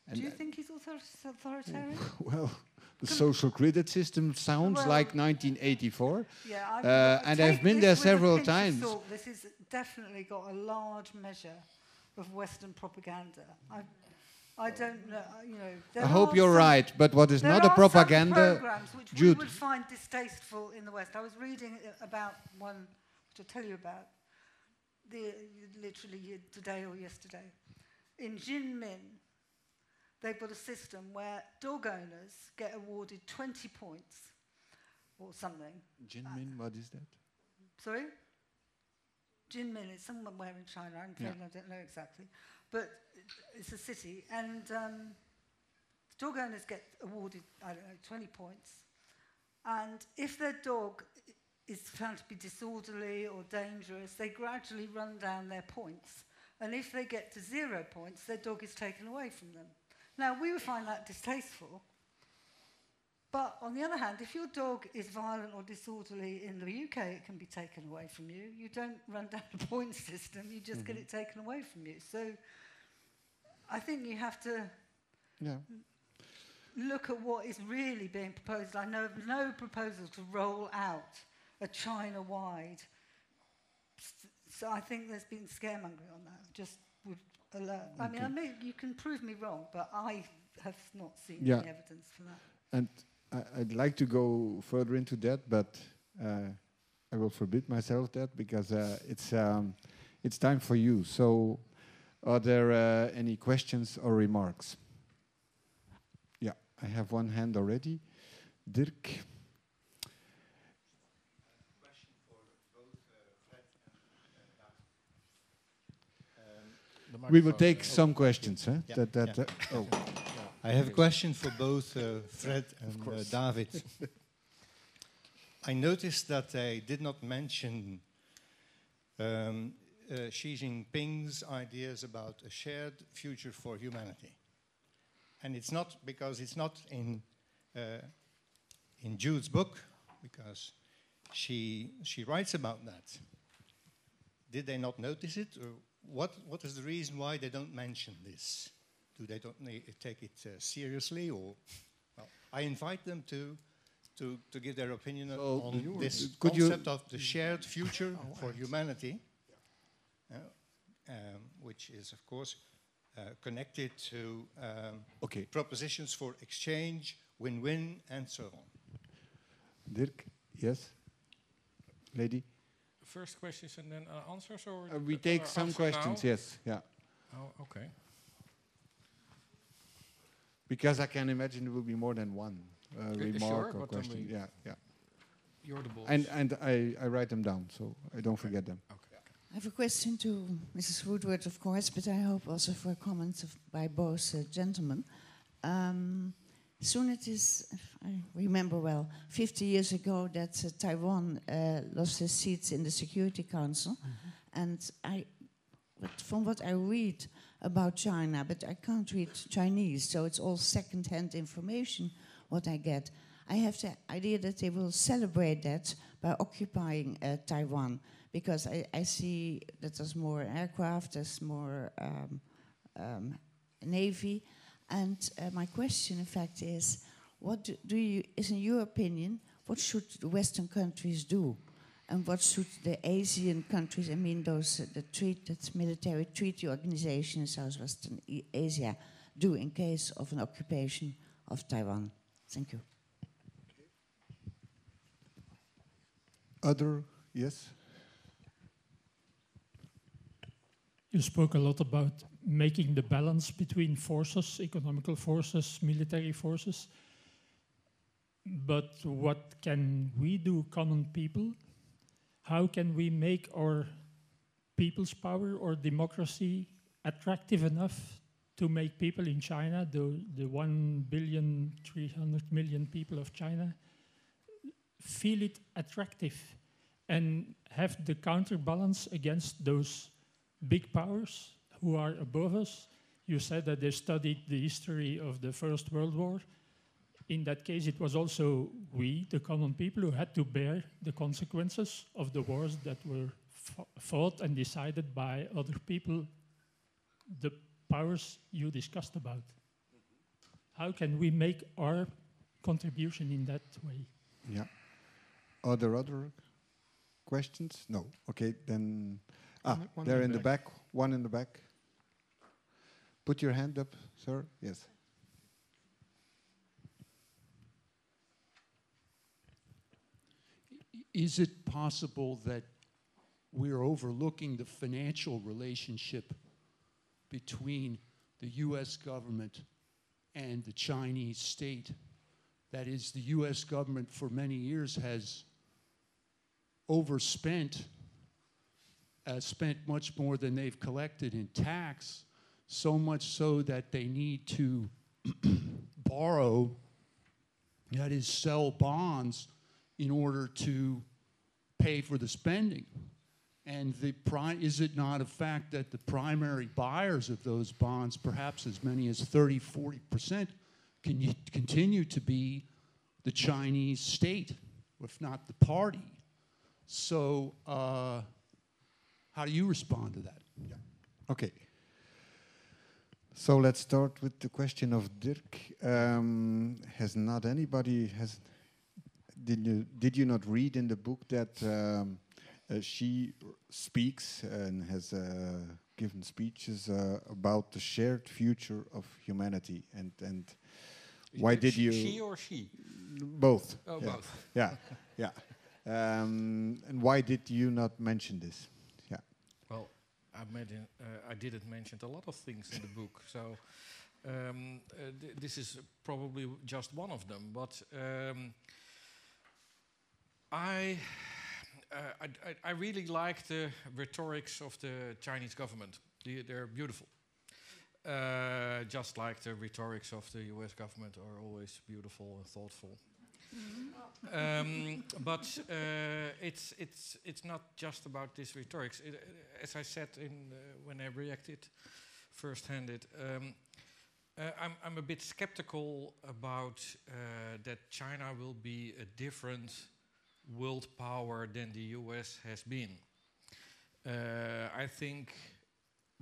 And Do you uh, think he's author- authoritarian? well, the social credit system sounds Well- like 1984. Yeah, Uh, and I've been there several times. This has definitely got a large measure of Western propaganda. I, I don't know. uh, You know, I hope you're right, but what is not a propaganda? programs which Jude. we would find distasteful in the West. I was reading uh, about one, which I'll tell you about, the, literally today or yesterday. In Jinmin, they've got a system where dog owners get awarded 20 points or something. Jinmin, what is that? Sorry? Jinmin is somewhere in China. I'm afraid Yeah. I don't know exactly. But it's a city. And um, dog owners get awarded, I don't know, 20 points. And if their dog is found to be disorderly or dangerous, they gradually run down their points. And if they get to zero points, their dog is taken away from them. Now, we would find that distasteful. But on the other hand, if your dog is violent or disorderly in the UK, it can be taken away from you. You don't run down a point system, you just get mm-hmm. it taken away from you. So I think you have to Yeah. look at what is really being proposed. I know of no proposal to roll out a China wide. So I think there's been scaremongering on that. Just would alert. I mean, I may, you can prove me wrong, but I have not seen Yeah. any evidence for that. And I, I'd like to go further into that, but uh, I will forbid myself that because uh, it's um, it's time for you. So, are there uh, any questions or remarks? Yeah, I have one hand already. Dirk. We will take some questions. Huh? Yeah, That, that, yeah. uh, oh, I have a question for both uh, Fred and uh. David. I noticed that they did not mention um, uh, Xi Jinping's ideas about a shared future for humanity. And it's not because it's not in, uh, in Jude's book, because she, she writes about that. Did they not notice it? Or what, what is the reason why they don't mention this? Do they don't take it uh, seriously? Or well, I invite them to, to, to give their opinion So on this could you- concept of the shared future for humanity, uh, um, which is, of course, uh, connected to um, okay, propositions for exchange, win-win, and so on. Dirk. Yes, lady. First questions and then uh, answers, or Uh, we uh, take uh, some questions. now? Yes, yeah. Oh, okay. Because I can imagine there will be more than one uh, sure, remark or question. Yeah, yeah. You're the boss. And and I, I write them down so I don't forget them. okay. I have a question to Mrs. Woodward, of course, but I hope also for comments of, by both uh, gentlemen. Um, soon it is, if I remember well, 50 years ago that uh, Taiwan uh, lost its seats in the Security Council. And I, but from what I read about China, but I can't read Chinese, so it's all second-hand information what I get. I have the idea that they will celebrate that by occupying uh, Taiwan because I, I see that there's more aircraft, there's more um, um, navy, and uh, my question, in fact, is, what do, do you, is in your opinion, what should the Western countries do? And what should the Asian countries, I mean those uh, the treat, that's military treaty organization in Southwestern Asia, do in case of an occupation of Taiwan? Thank you. Other, yes? You spoke a lot about making the balance between forces, economical forces, military forces. But what can we do, common people? How can we make our people's power or democracy attractive enough to make people in China, the, the 1 billion, 300 million people of China, feel it attractive and have the counterbalance against those big powers who are above us. You said that they studied the history of the First World War. In that case, it was also we, the common people, who had to bear the consequences of the wars that were fought and decided by other people, the powers you discussed about. How can we make our contribution in that way? Yeah. Are there other questions? No. Okay, then Ah, one there in the back. back. One in the back. Put your hand up, sir. Yes. Is it possible that we're overlooking the financial relationship between the US government and the Chinese state? That is, the US government for many years has overspent uh, spent much more than they've collected in tax, so much so that they need to borrow, that is, sell bonds in order to pay for the spending. And the pri- is it not a fact that the primary buyers of those bonds, perhaps as many as 30, 40%, can continue to be the Chinese state, if not the party? So, uh, how do you respond to that? Yeah. Okay. So let's start with the question of Dirk. Um, has not anybody has did you did you not read in the book that um, uh, she speaks and has uh, given speeches uh, about the shared future of humanity and and why did she, you she or she? Both. Oh yeah. both. Yeah. Yeah. Um, and why did you not mention this I, uh, I didn't mention a lot of things in the book, so um, uh, th this is probably just one of them. But um, I, uh, I, I, really like the rhetorics of the Chinese government. They, they're beautiful. Uh, just like the rhetorics of the US government are always beautiful and thoughtful. Um, but uh, it's it's it's not just about this rhetorics. It, as I said in uh, when I reacted first-handed, um, uh, I'm I'm a bit skeptical about uh, that China will be a different world power than the U.S. has been. Uh, I think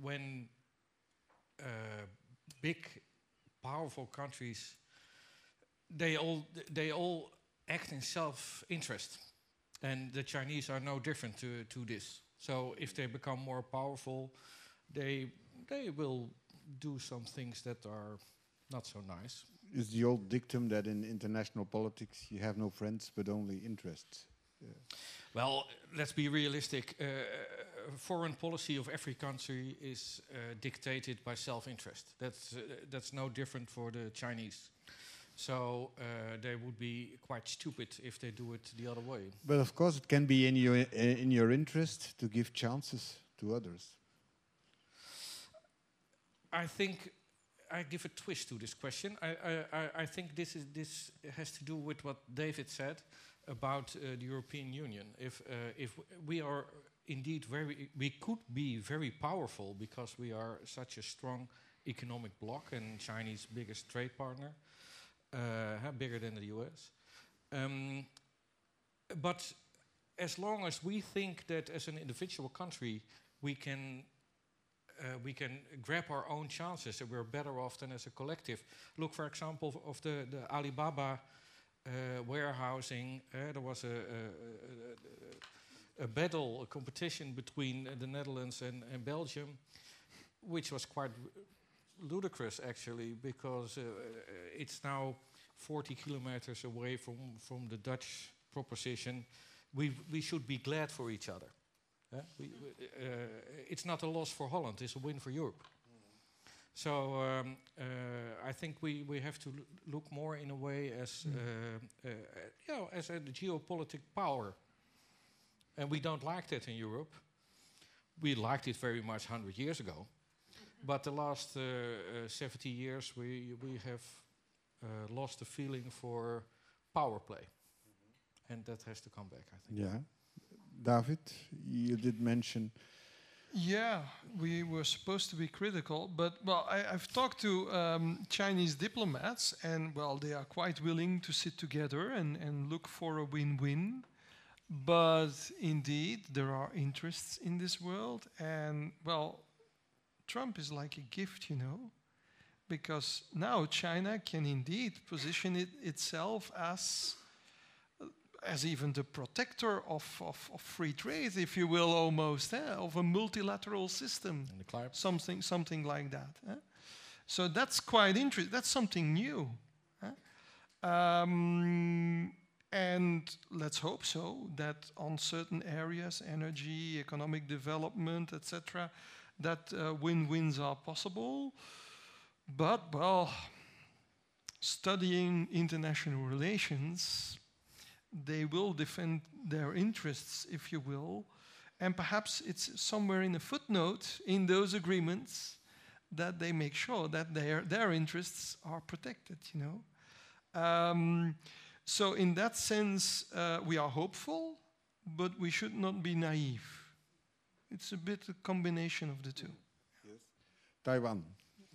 when uh, big, powerful countries they all they all act in self-interest, and the Chinese are no different to to this. So if they become more powerful, they they will do some things that are not so nice. Is the old dictum that in international politics you have no friends but only interests? Yeah. Well, let's be realistic. Uh, foreign policy of every country is uh, dictated by self-interest. That's uh, that's no different for the Chinese. So uh, they would be quite stupid if they do it the other way. But of course, it can be in your in your interest to give chances to others. I think I give a twist to this question. I, I, I think this is this has to do with what David said about uh, the European Union. If uh, if we are indeed very, we could be very powerful because we are such a strong economic bloc and Chinese biggest trade partner uh, bigger than the US. Um, but as long as we think that as an individual country we can uh, we can grab our own chances and we're better off than as a collective. Look, for example, of the, the Alibaba uh, warehousing. Uh, there was a, a, a, a, battle, a competition between the Netherlands and, and Belgium, which was quite ludicrous actually, because uh, it's now 40 kilometers away from, from the Dutch proposition. We, we should be glad for each other. Uh, we, uh, it's not a loss for Holland, it's a win for Europe. So um, uh, I think we, we have to look more in a way as mm. uh, uh, you know as a geopolitical power, and we don't like that in Europe. We liked it very much hundred years ago, but the last uh, uh, 70 years we we have uh, lost the feeling for power play, mm -hmm. and that has to come back. I think. Yeah, David, you did mention yeah, we were supposed to be critical, but well, I, have talked to um, Chinese diplomats, and well, they are quite willing to sit together and, and look for a win win. But indeed, there are interests in this world, and well, Trump is like a gift, you know, because now China can indeed position it itself as as even the protector of, of, of, free trade, if you will, almost, eh, of a multilateral system. Something, something like that. Eh? So that's quite interesting. That's something new. Eh? Um, and let's hope so that on certain areas, energy, economic development, etc., that uh, win-wins are possible. But, well, studying international relations they will defend their interests, if you will. And perhaps it's somewhere in a footnote in those agreements that they make sure that their, their interests are protected, you know. Um, so in that sense, uh, we are hopeful, but we should not be naive. It's a bit a combination of the two. Yes. Taiwan.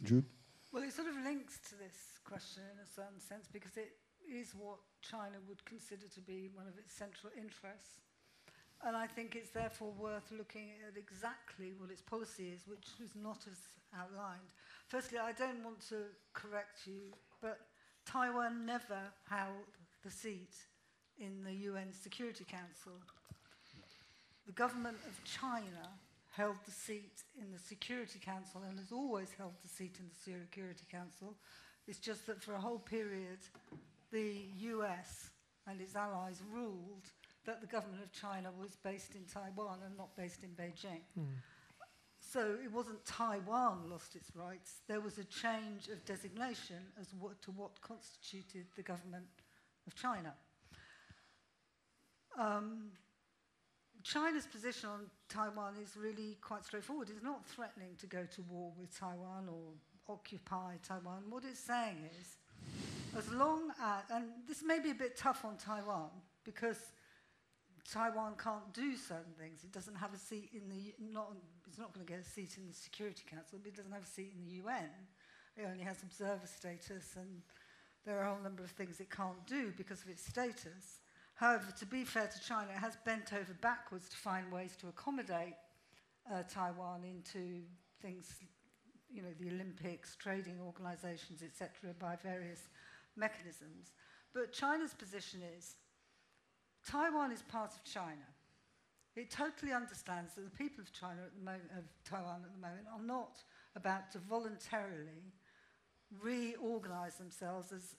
Jude? Well, it sort of links to this question in a certain sense because it is what China would consider to be one of its central interests. And I think it's therefore worth looking at exactly what its policy is, which was not as outlined. Firstly, I don't want to correct you, but Taiwan never held the seat in the UN Security Council. The government of China held the seat in the Security Council and has always held the seat in the Security Council. It's just that for a whole period, the US and its allies ruled that the government of China was based in Taiwan and not based in Beijing. Mm. So it wasn't Taiwan lost its rights, there was a change of designation as what, to what constituted the government of China. Um, China's position on Taiwan is really quite straightforward. It's not threatening to go to war with Taiwan or occupy Taiwan. What it's saying is as long as, and this may be a bit tough on Taiwan because Taiwan can't do certain things. It doesn't have a seat in the, not, it's not going to get a seat in the Security Council, but it doesn't have a seat in the UN. It only has observer status, and there are a whole number of things it can't do because of its status. However, to be fair to China, it has bent over backwards to find ways to accommodate uh, Taiwan into things, you know, the Olympics, trading organizations, etc., by various mechanisms. But China's position is Taiwan is part of China. It totally understands that the people of China at the moment, of Taiwan at the moment, are not about to voluntarily reorganize themselves as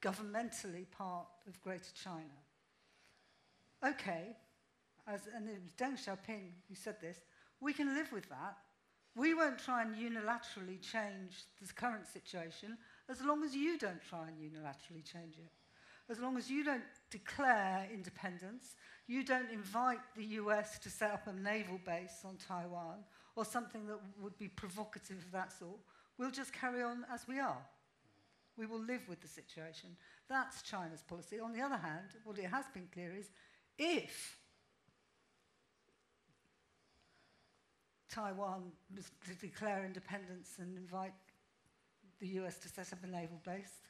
governmentally part of Greater China. Okay, as, and it was Deng Xiaoping who said this, we can live with that. We won't try and unilaterally change the current situation as long as you don't try and unilaterally change it. As long as you don't declare independence, you don't invite the US to set up a naval base on Taiwan or something that would be provocative of that sort, we'll just carry on as we are. We will live with the situation. That's China's policy. On the other hand, what it has been clear is if Taiwan was to declare independence and invite the US to set up a naval base,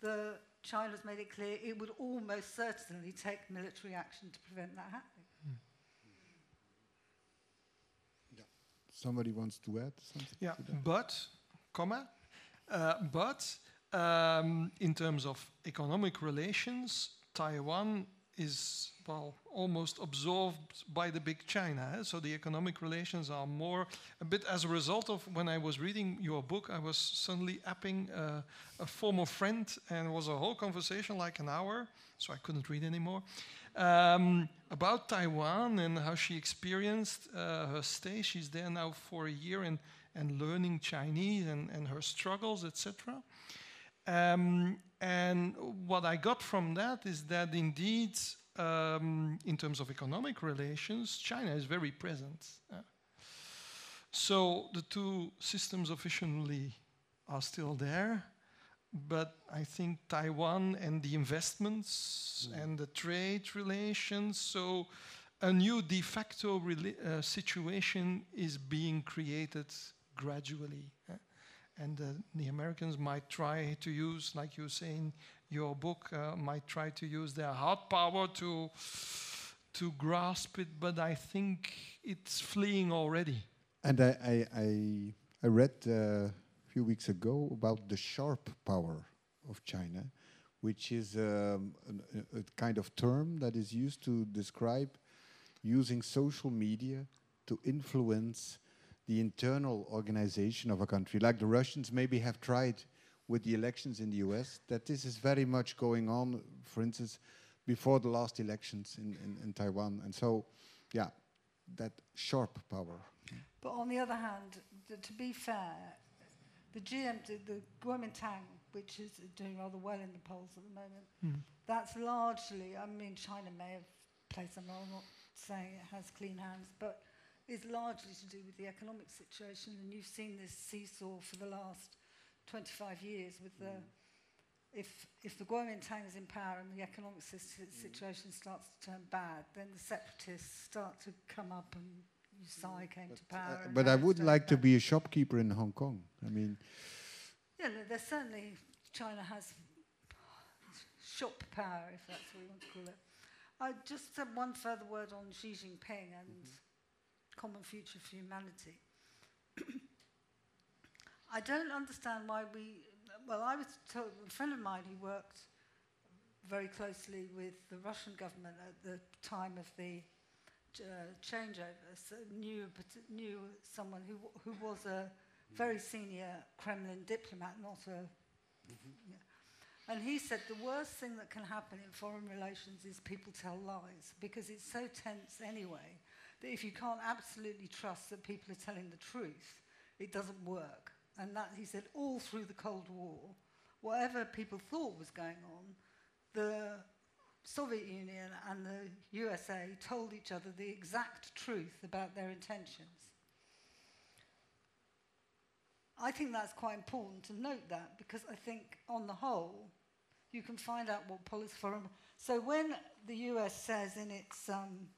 the China's made it clear it would almost certainly take military action to prevent that happening. Mm. Yeah. Somebody wants to add something? Yeah, but, comma, uh, but um, in terms of economic relations, Taiwan is well almost absorbed by the big China. eh? So the economic relations are more a bit as a result of when I was reading your book, I was suddenly apping uh, a former friend, and it was a whole conversation like an hour. So I couldn't read anymore um, about Taiwan and how she experienced uh, her stay. She's there now for a year and and learning Chinese and, and her struggles, etc. Um, and what I got from that is that indeed, um, in terms of economic relations, China is very present. uh. so the two systems officially are still there, but I think Taiwan and the investments and the trade relations, so a new de facto uh, situation is being created gradually. uh. And uh, the Americans might try to use, like you say in your book, uh, might try to use their hard power to to grasp it, but I think it's fleeing already. And I, I, I, I read uh, a few weeks ago about the sharp power of China, which is um, a, a kind of term that is used to describe using social media to influence the internal organization of a country. Like the Russians maybe have tried with the elections in the US, that this is very much going on, for instance, before the last elections in, in, in Taiwan. And so, yeah, that sharp power. But on the other hand, th- to be fair, the GM, the, the Kuomintang, which is doing rather well in the polls at the moment, hmm. that's largely, I mean, China may have played some role, I'm not saying it has clean hands, but is largely to do with the economic situation. And you've seen this seesaw for the last 25 years with the. Mm. If, if the Kuomintang is in power and the economic sis- mm. situation starts to turn bad, then the separatists start to come up and Tsai mm. came to uh, power. Uh, but I would like to be a shopkeeper in Hong Kong. I mean, Yeah, no, there's certainly China has sharp power, if that's what you want to call it. I just said one further word on Xi Jinping and mm-hmm. Common future for humanity. I don't understand why we. Well, I was told a friend of mine who worked very closely with the Russian government at the time of the uh, changeover, so knew knew someone who who was a very senior Kremlin diplomat, not a. yeah. And he said the worst thing that can happen in foreign relations is people tell lies because it's so tense anyway that if you can't absolutely trust that people are telling the truth, it doesn't work. And that he said all through the Cold War, whatever people thought was going on, the Soviet Union and the USA told each other the exact truth about their intentions. I think that's quite important to note that because I think, on the whole, you can find out what policy foreign. So when the US says in its um,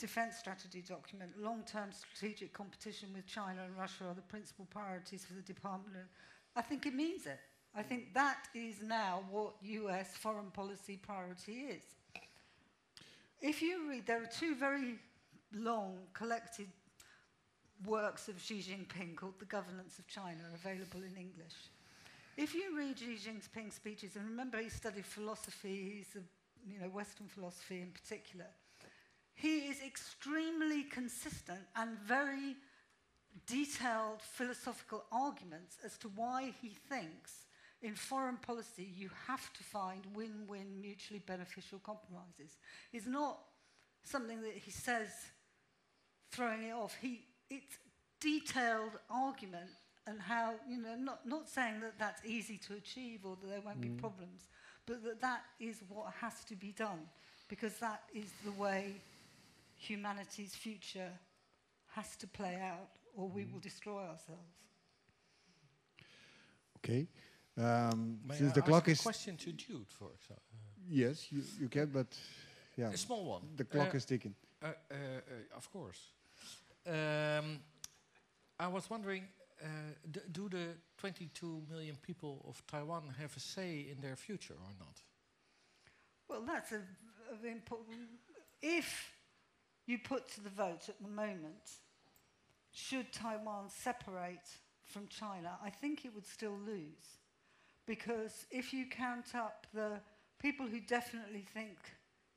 defense strategy document, long-term strategic competition with China and Russia are the principal priorities for the department. I think it means it. I think that is now what US foreign policy priority is. If you read, there are two very long collected works of Xi Jinping called The Governance of China, available in English. If you read Xi Jinping's speeches, and remember he studied philosophy, he's a, you know, Western philosophy in particular, he is extremely consistent and very detailed philosophical arguments as to why he thinks in foreign policy you have to find win-win mutually beneficial compromises. It's not something that he says throwing it off. He, it's detailed argument and how, you know, not, not saying that that's easy to achieve or that there won't be mm. problems, but that that is what has to be done because that is the way humanity's future has to play out or we will destroy ourselves. okay. Um, May since I the ask clock a is question to Jude, for example. yes, you, you can, but yeah, A small one. the clock Uh, is ticking. Uh, uh, uh, of course. Um, I was wondering, uh, d- do the 22 million people of Taiwan have a say in their future or not? Well, that's a, a important. If you put to the vote at the moment, should Taiwan separate from China, I think it would still lose. because if you count up the people who definitely think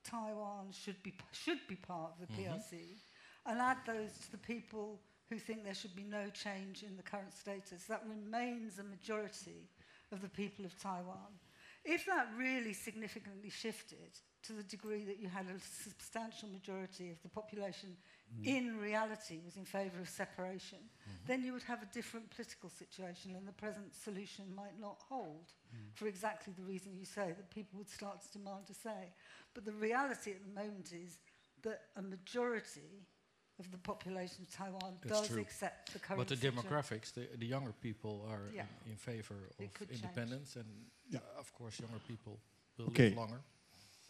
Taiwan should be should be part of the Mhm. PRC, and add those to the people who think there should be no change in the current status, that remains a majority of the people of Taiwan. If that really significantly shifted to the degree that you had a substantial majority of the population mm. in reality was in favour of separation, mm-hmm. then you would have a different political situation and the present solution might not hold mm. for exactly the reason you say, that people would start to demand a say. But the reality at the moment is that a majority of the population of Taiwan That's does true. accept the current But the situa- demographics, the, the younger people are Yeah. in, in favor of could change. independence, and Yeah. uh, of course, younger people will Okay. live longer.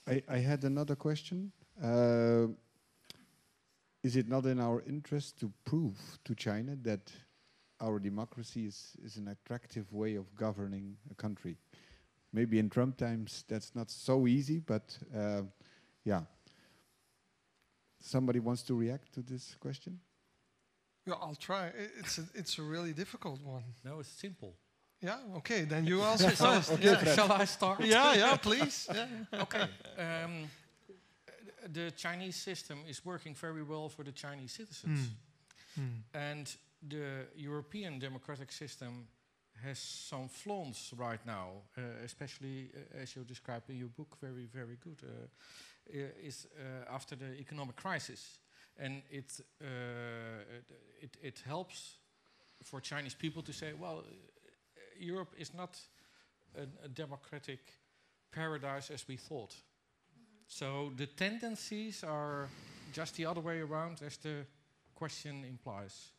I, I had another question. Uh, is it not in our interest to prove to China that our democracy is, is an attractive way of governing a country? Maybe in Trump times that's not so easy, but uh, yeah. Somebody wants to react to this question? Yeah, I'll try. It's a, it's a really difficult one. No, it's simple. Yeah, okay, then you answer first. Okay, Yeah. Shall I start? yeah, yeah, please. Yeah. okay. Um, the Chinese system is working very well for the Chinese citizens. Hmm. And the European democratic system has some flaws right now, uh, especially uh, as you describe in your book, very, very good, uh, is uh, after the economic crisis. And it, uh, it, it helps for Chinese people to say, well, uh, Europe is not a, a democratic paradise as we thought. So the tendencies are just the other way around as the question implies.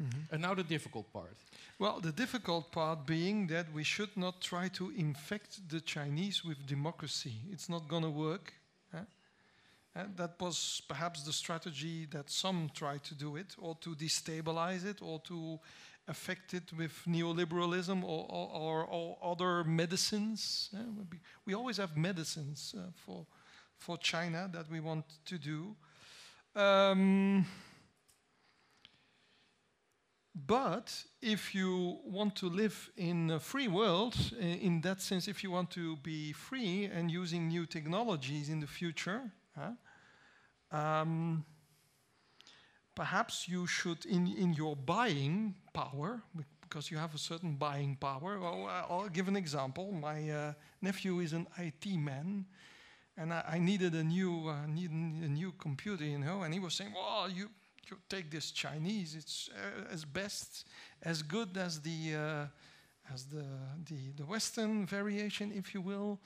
Mhm. Mhm. And now the difficult part. Well, the difficult part being that we should not try to infect the Chinese with democracy. It's not going to work. huh? Uh, that was perhaps the strategy that some tried to do it, or to destabilize it, or to affect it with neoliberalism or, or, or, or other medicines. we be- we always have medicines uh, for, for China that we want to do. Um, but if you want to live in a free world, in that sense, if you want to be free and using new technologies in the future, huh, um, perhaps you should, in, in your buying power, because you have a certain buying power. Well, I- I'll give an example. My uh, nephew is an IT man, and I, I needed a new uh, need a new computer, you know. And he was saying, "Well, you you take this Chinese. It's uh, as best as good as the uh, as the, the the Western variation, if you will."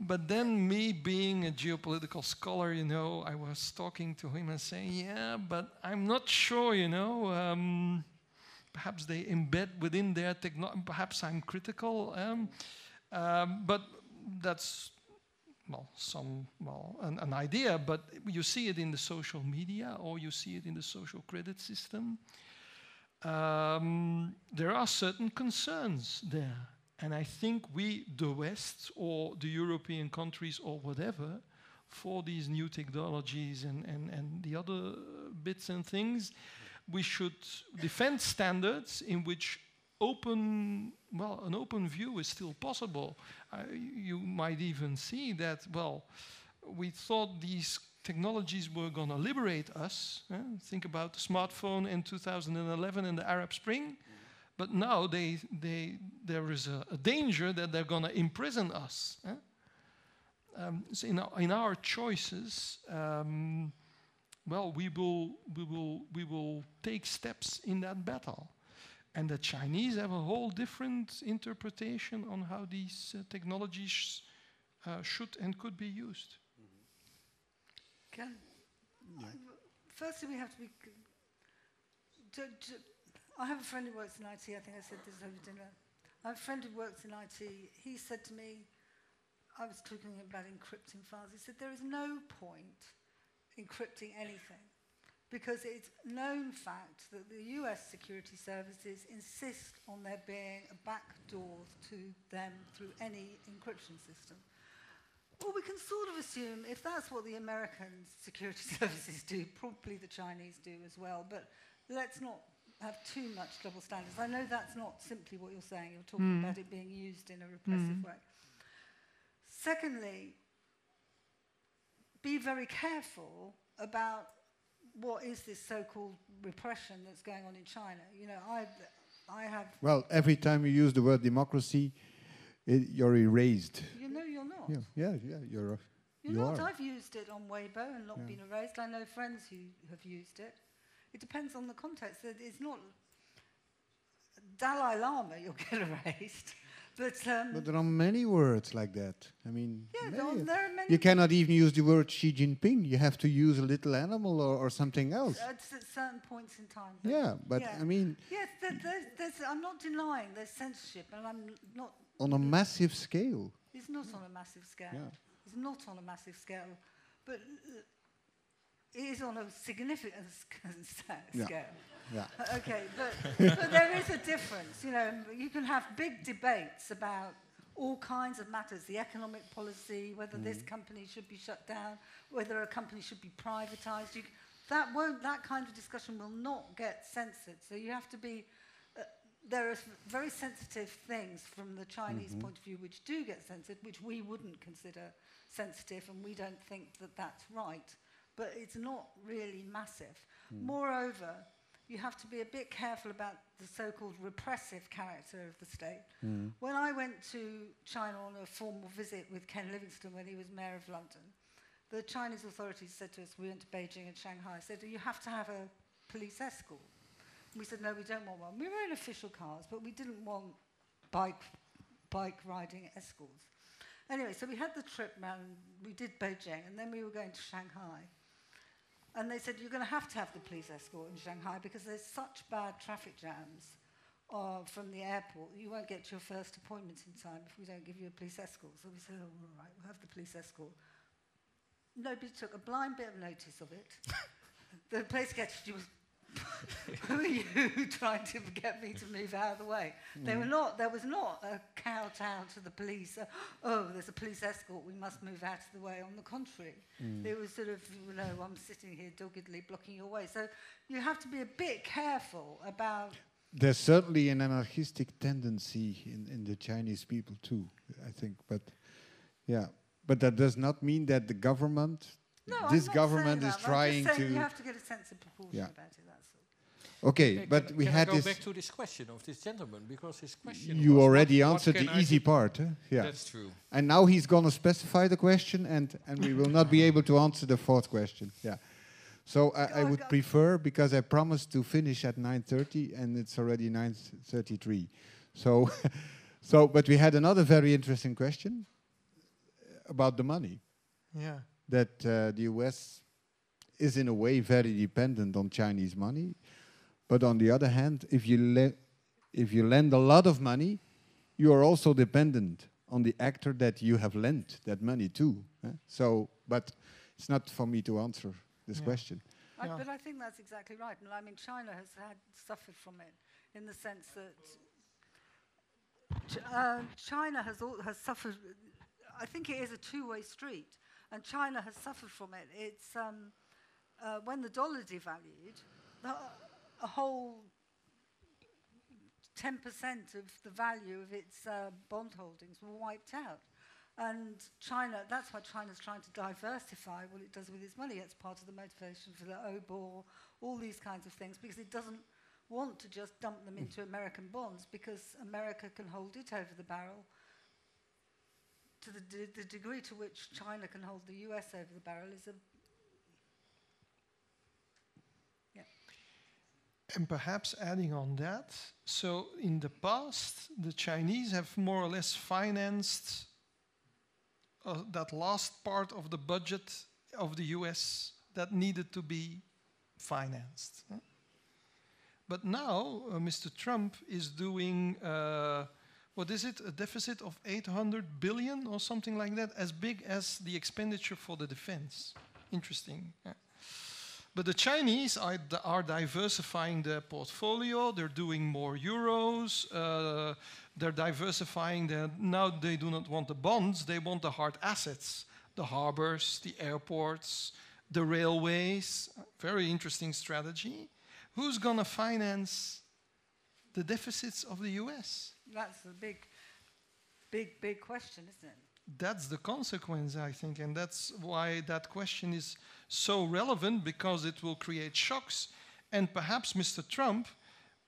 But then, me being a geopolitical scholar, you know, I was talking to him and saying, "Yeah, but I'm not sure, you know." Um, perhaps they embed within their technology. Perhaps I'm critical, um, um, but that's well, some well, an, an idea. But you see it in the social media, or you see it in the social credit system. Um, there are certain concerns there, and I think we, the West, or the European countries, or whatever, for these new technologies and, and, and the other bits and things, we should defend standards in which open, well, an open view is still possible. Uh, you might even see that, well, we thought these technologies were going to liberate us. eh? Think about the smartphone in 2011 and the Arab Spring. But now they, they, there is a, a danger that they're going to imprison us. eh? Um, so in, our, in our choices, um, well, we will, we, will, we will take steps in that battle. And the Chinese have a whole different interpretation on how these uh, technologies uh, should and could be used. Can, firstly, we have to be. I have a friend who works in IT. I think I said this over dinner. I have a friend who works in IT. He said to me, I was talking about encrypting files. He said, There is no point encrypting anything because it's known fact that the US security services insist on there being a back door to them through any encryption system. Well, we can sort of assume if that's what the American security services do, probably the Chinese do as well. But let's not have too much double standards. I know that's not simply what you're saying. You're talking hmm. about it being used in a repressive hmm. way. Secondly, be very careful about what is this so-called repression that's going on in China. You know, I, I have. Well, every time you use the word democracy, it, you're erased. You know, you're not. Yeah, yeah, yeah. You're. a- You're you not. are. I've used it on Weibo and not Yeah. been erased. I know friends who have used it. It depends on the context. It- It's not Dalai Lama, you'll get erased. But, um, But there are many words like that. I mean, yeah, many there are, of- there are many. you cannot even use the word Xi Jinping. You have to use a little animal or, or something else. At s- certain points in time. Yeah, but yeah. I mean, Yes, there, there's, there's, I'm not denying there's censorship, and I'm not. on a massive scale. It's not on a massive scale. Yeah. It's not on a massive scale, but uh, it is on a significant sc- scale. Yeah. Uh, okay, but, but there is a difference. You know, you can have big debates about all kinds of matters, the economic policy, whether this mm-hmm. company should be shut down, whether a company should be privatized. You, that won't, that kind of discussion will not get censored. So you have to be, uh, there are very sensitive things from the Chinese mm-hmm. point of view which do get censored, which we wouldn't consider sensitive, and we don't think that that's right. But it's not really massive. Mm. Moreover, you have to be a bit careful about the so-called repressive character of the state. Hmm. When I went to China on a formal visit with Ken Livingstone when he was mayor of London, the Chinese authorities said to us, we went to Beijing and Shanghai, said, you have to have a police escort. We said, no, we don't want one. We were in official cars, but we didn't want bike, bike riding escorts. Anyway, so we had the trip round, we did Beijing, and then we were going to Shanghai. And they said, you're going to have to have the police escort in Shanghai because there's such bad traffic jams uh, from the airport. You won't get your first appointment in time if we don't give you a police escort. So we said, oh, all right, we'll have the police escort. Nobody took a blind bit of notice of it. the police secretary was, who are you trying to get me to move out of the way? They were not, there was not a kowtow to the police. uh, oh, there's a police escort, we must move out of the way. On the contrary, it was sort of, you know, I'm sitting here doggedly blocking your way. So you have to be a bit careful about. There's certainly an anarchistic tendency in, in the Chinese people too, I think. But yeah, but that does not mean that the government, No, I'm this not government saying is I'm trying just saying to. You have to get a sense of proportion Yeah. about it. That's all. Okay, but can, we can had I go this. back to this question of this gentleman because his question. You was already what, answered what the I easy do? part. Huh? Yeah. That's true. And now he's going to specify the question, and, and we will not be able to answer the fourth question. Yeah. So I, I would prefer because I promised to finish at 9:30, and it's already 9:33. So, so but we had another very interesting question about the money Yeah. That uh, the U.S. is in a way very dependent on Chinese money, but on the other hand, if you le- if you lend a lot of money, you are also dependent on the actor that you have lent that money to. eh? So, but it's not for me to answer this Yeah. question. I, Yeah. but I think that's exactly right. And I mean, China has had suffered from it in the sense that Ch- uh, China has al- has suffered. I think it is a two-way street, and China has suffered from it. It's um, uh, when the dollar devalued, the, a whole. 10% of the value of its uh, bond holdings were wiped out. And China, that's why China's trying to diversify what it does with its money. It's part of the motivation for the OBOR, all these kinds of things, because it doesn't want to just dump them into American bonds, because America can hold it over the barrel to the, the degree to which China can hold the US over the barrel is a And perhaps adding on that, so in the past, the Chinese have more or less financed uh, that last part of the budget of the US that needed to be financed. huh? But now, uh, Mr. Trump is doing, uh, what is it, a deficit of 800 billion or something like that, as big as the expenditure for the defense. Interesting. yeah. But the Chinese are, are diversifying their portfolio. They're doing more euros. Uh, they're diversifying their. Now they do not want the bonds. They want the hard assets, the harbors, the airports, the railways. Very interesting strategy. who's going to finance the deficits of the US? That's the big, big, big question, isn't it? That's the consequence, I think, and that's why that question is so relevant because it will create shocks. And perhaps Mr. Trump,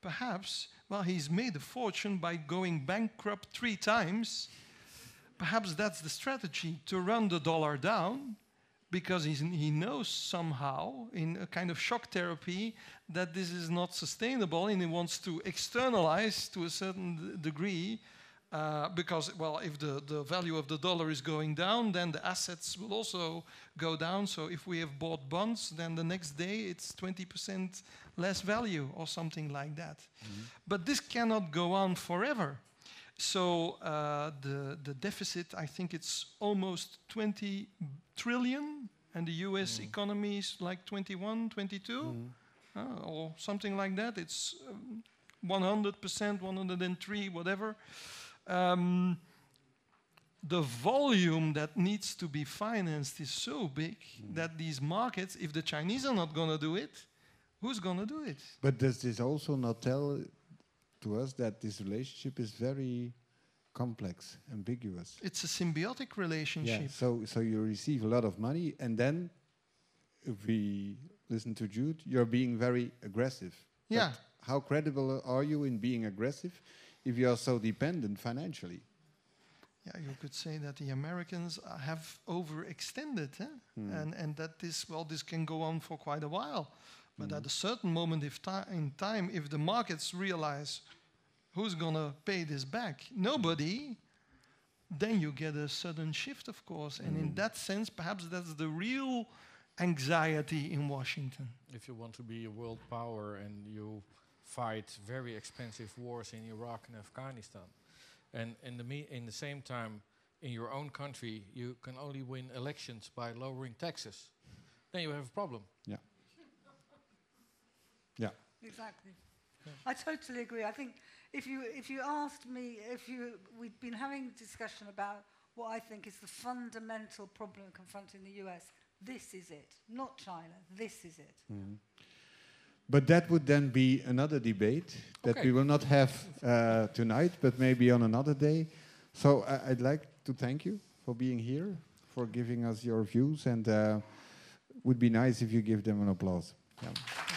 perhaps, well, he's made a fortune by going bankrupt three times. Perhaps that's the strategy to run the dollar down because he's, he knows somehow, in a kind of shock therapy, that this is not sustainable and he wants to externalize to a certain d- degree. Uh, because, well, if the, the value of the dollar is going down, then the assets will also go down. So if we have bought bonds, then the next day it's 20% less value or something like that. But this cannot go on forever. So uh, the, the deficit, I think it's almost 20 trillion, and the US economy is like 21, 22, uh, or something like that. It's um, 100%, 103, whatever. Um, the volume that needs to be financed is so big that these markets, if the Chinese are not going to do it, who's going to do it? But does this also not tell to us that this relationship is very complex, ambiguous? It's a symbiotic relationship. Yeah. So so you receive a lot of money, and then if we listen to Jude, you're being very aggressive. But Yeah. how credible are you in being aggressive if you are so dependent financially? Yeah, you could say that the Americans have overextended, eh? and and that this well, this can go on for quite a while. But hmm. at a certain moment if ti- in time, if the markets realize who's gonna pay this back, nobody, hmm. then you get a sudden shift, of course. And in hmm. that sense, perhaps that's the real anxiety in Washington. If you want to be a world power and you fight very expensive wars in Iraq and Afghanistan, and in the me- in the same time in your own country you can only win elections by lowering taxes, then you have a problem. Yeah. Yeah. Exactly. I totally agree. I think if you if you asked me if you we've been having a discussion about what I think is the fundamental problem confronting the US. This is it, not China. This is it. But that would then be another debate that Okay. we will not have uh, tonight, but maybe on another day. So I I'd like to thank you for being here, for giving us your views, and uh, would be nice if you give them an applause. Yeah.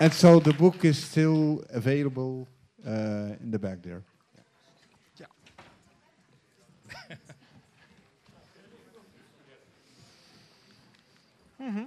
And so the book is still available uh, in the back there.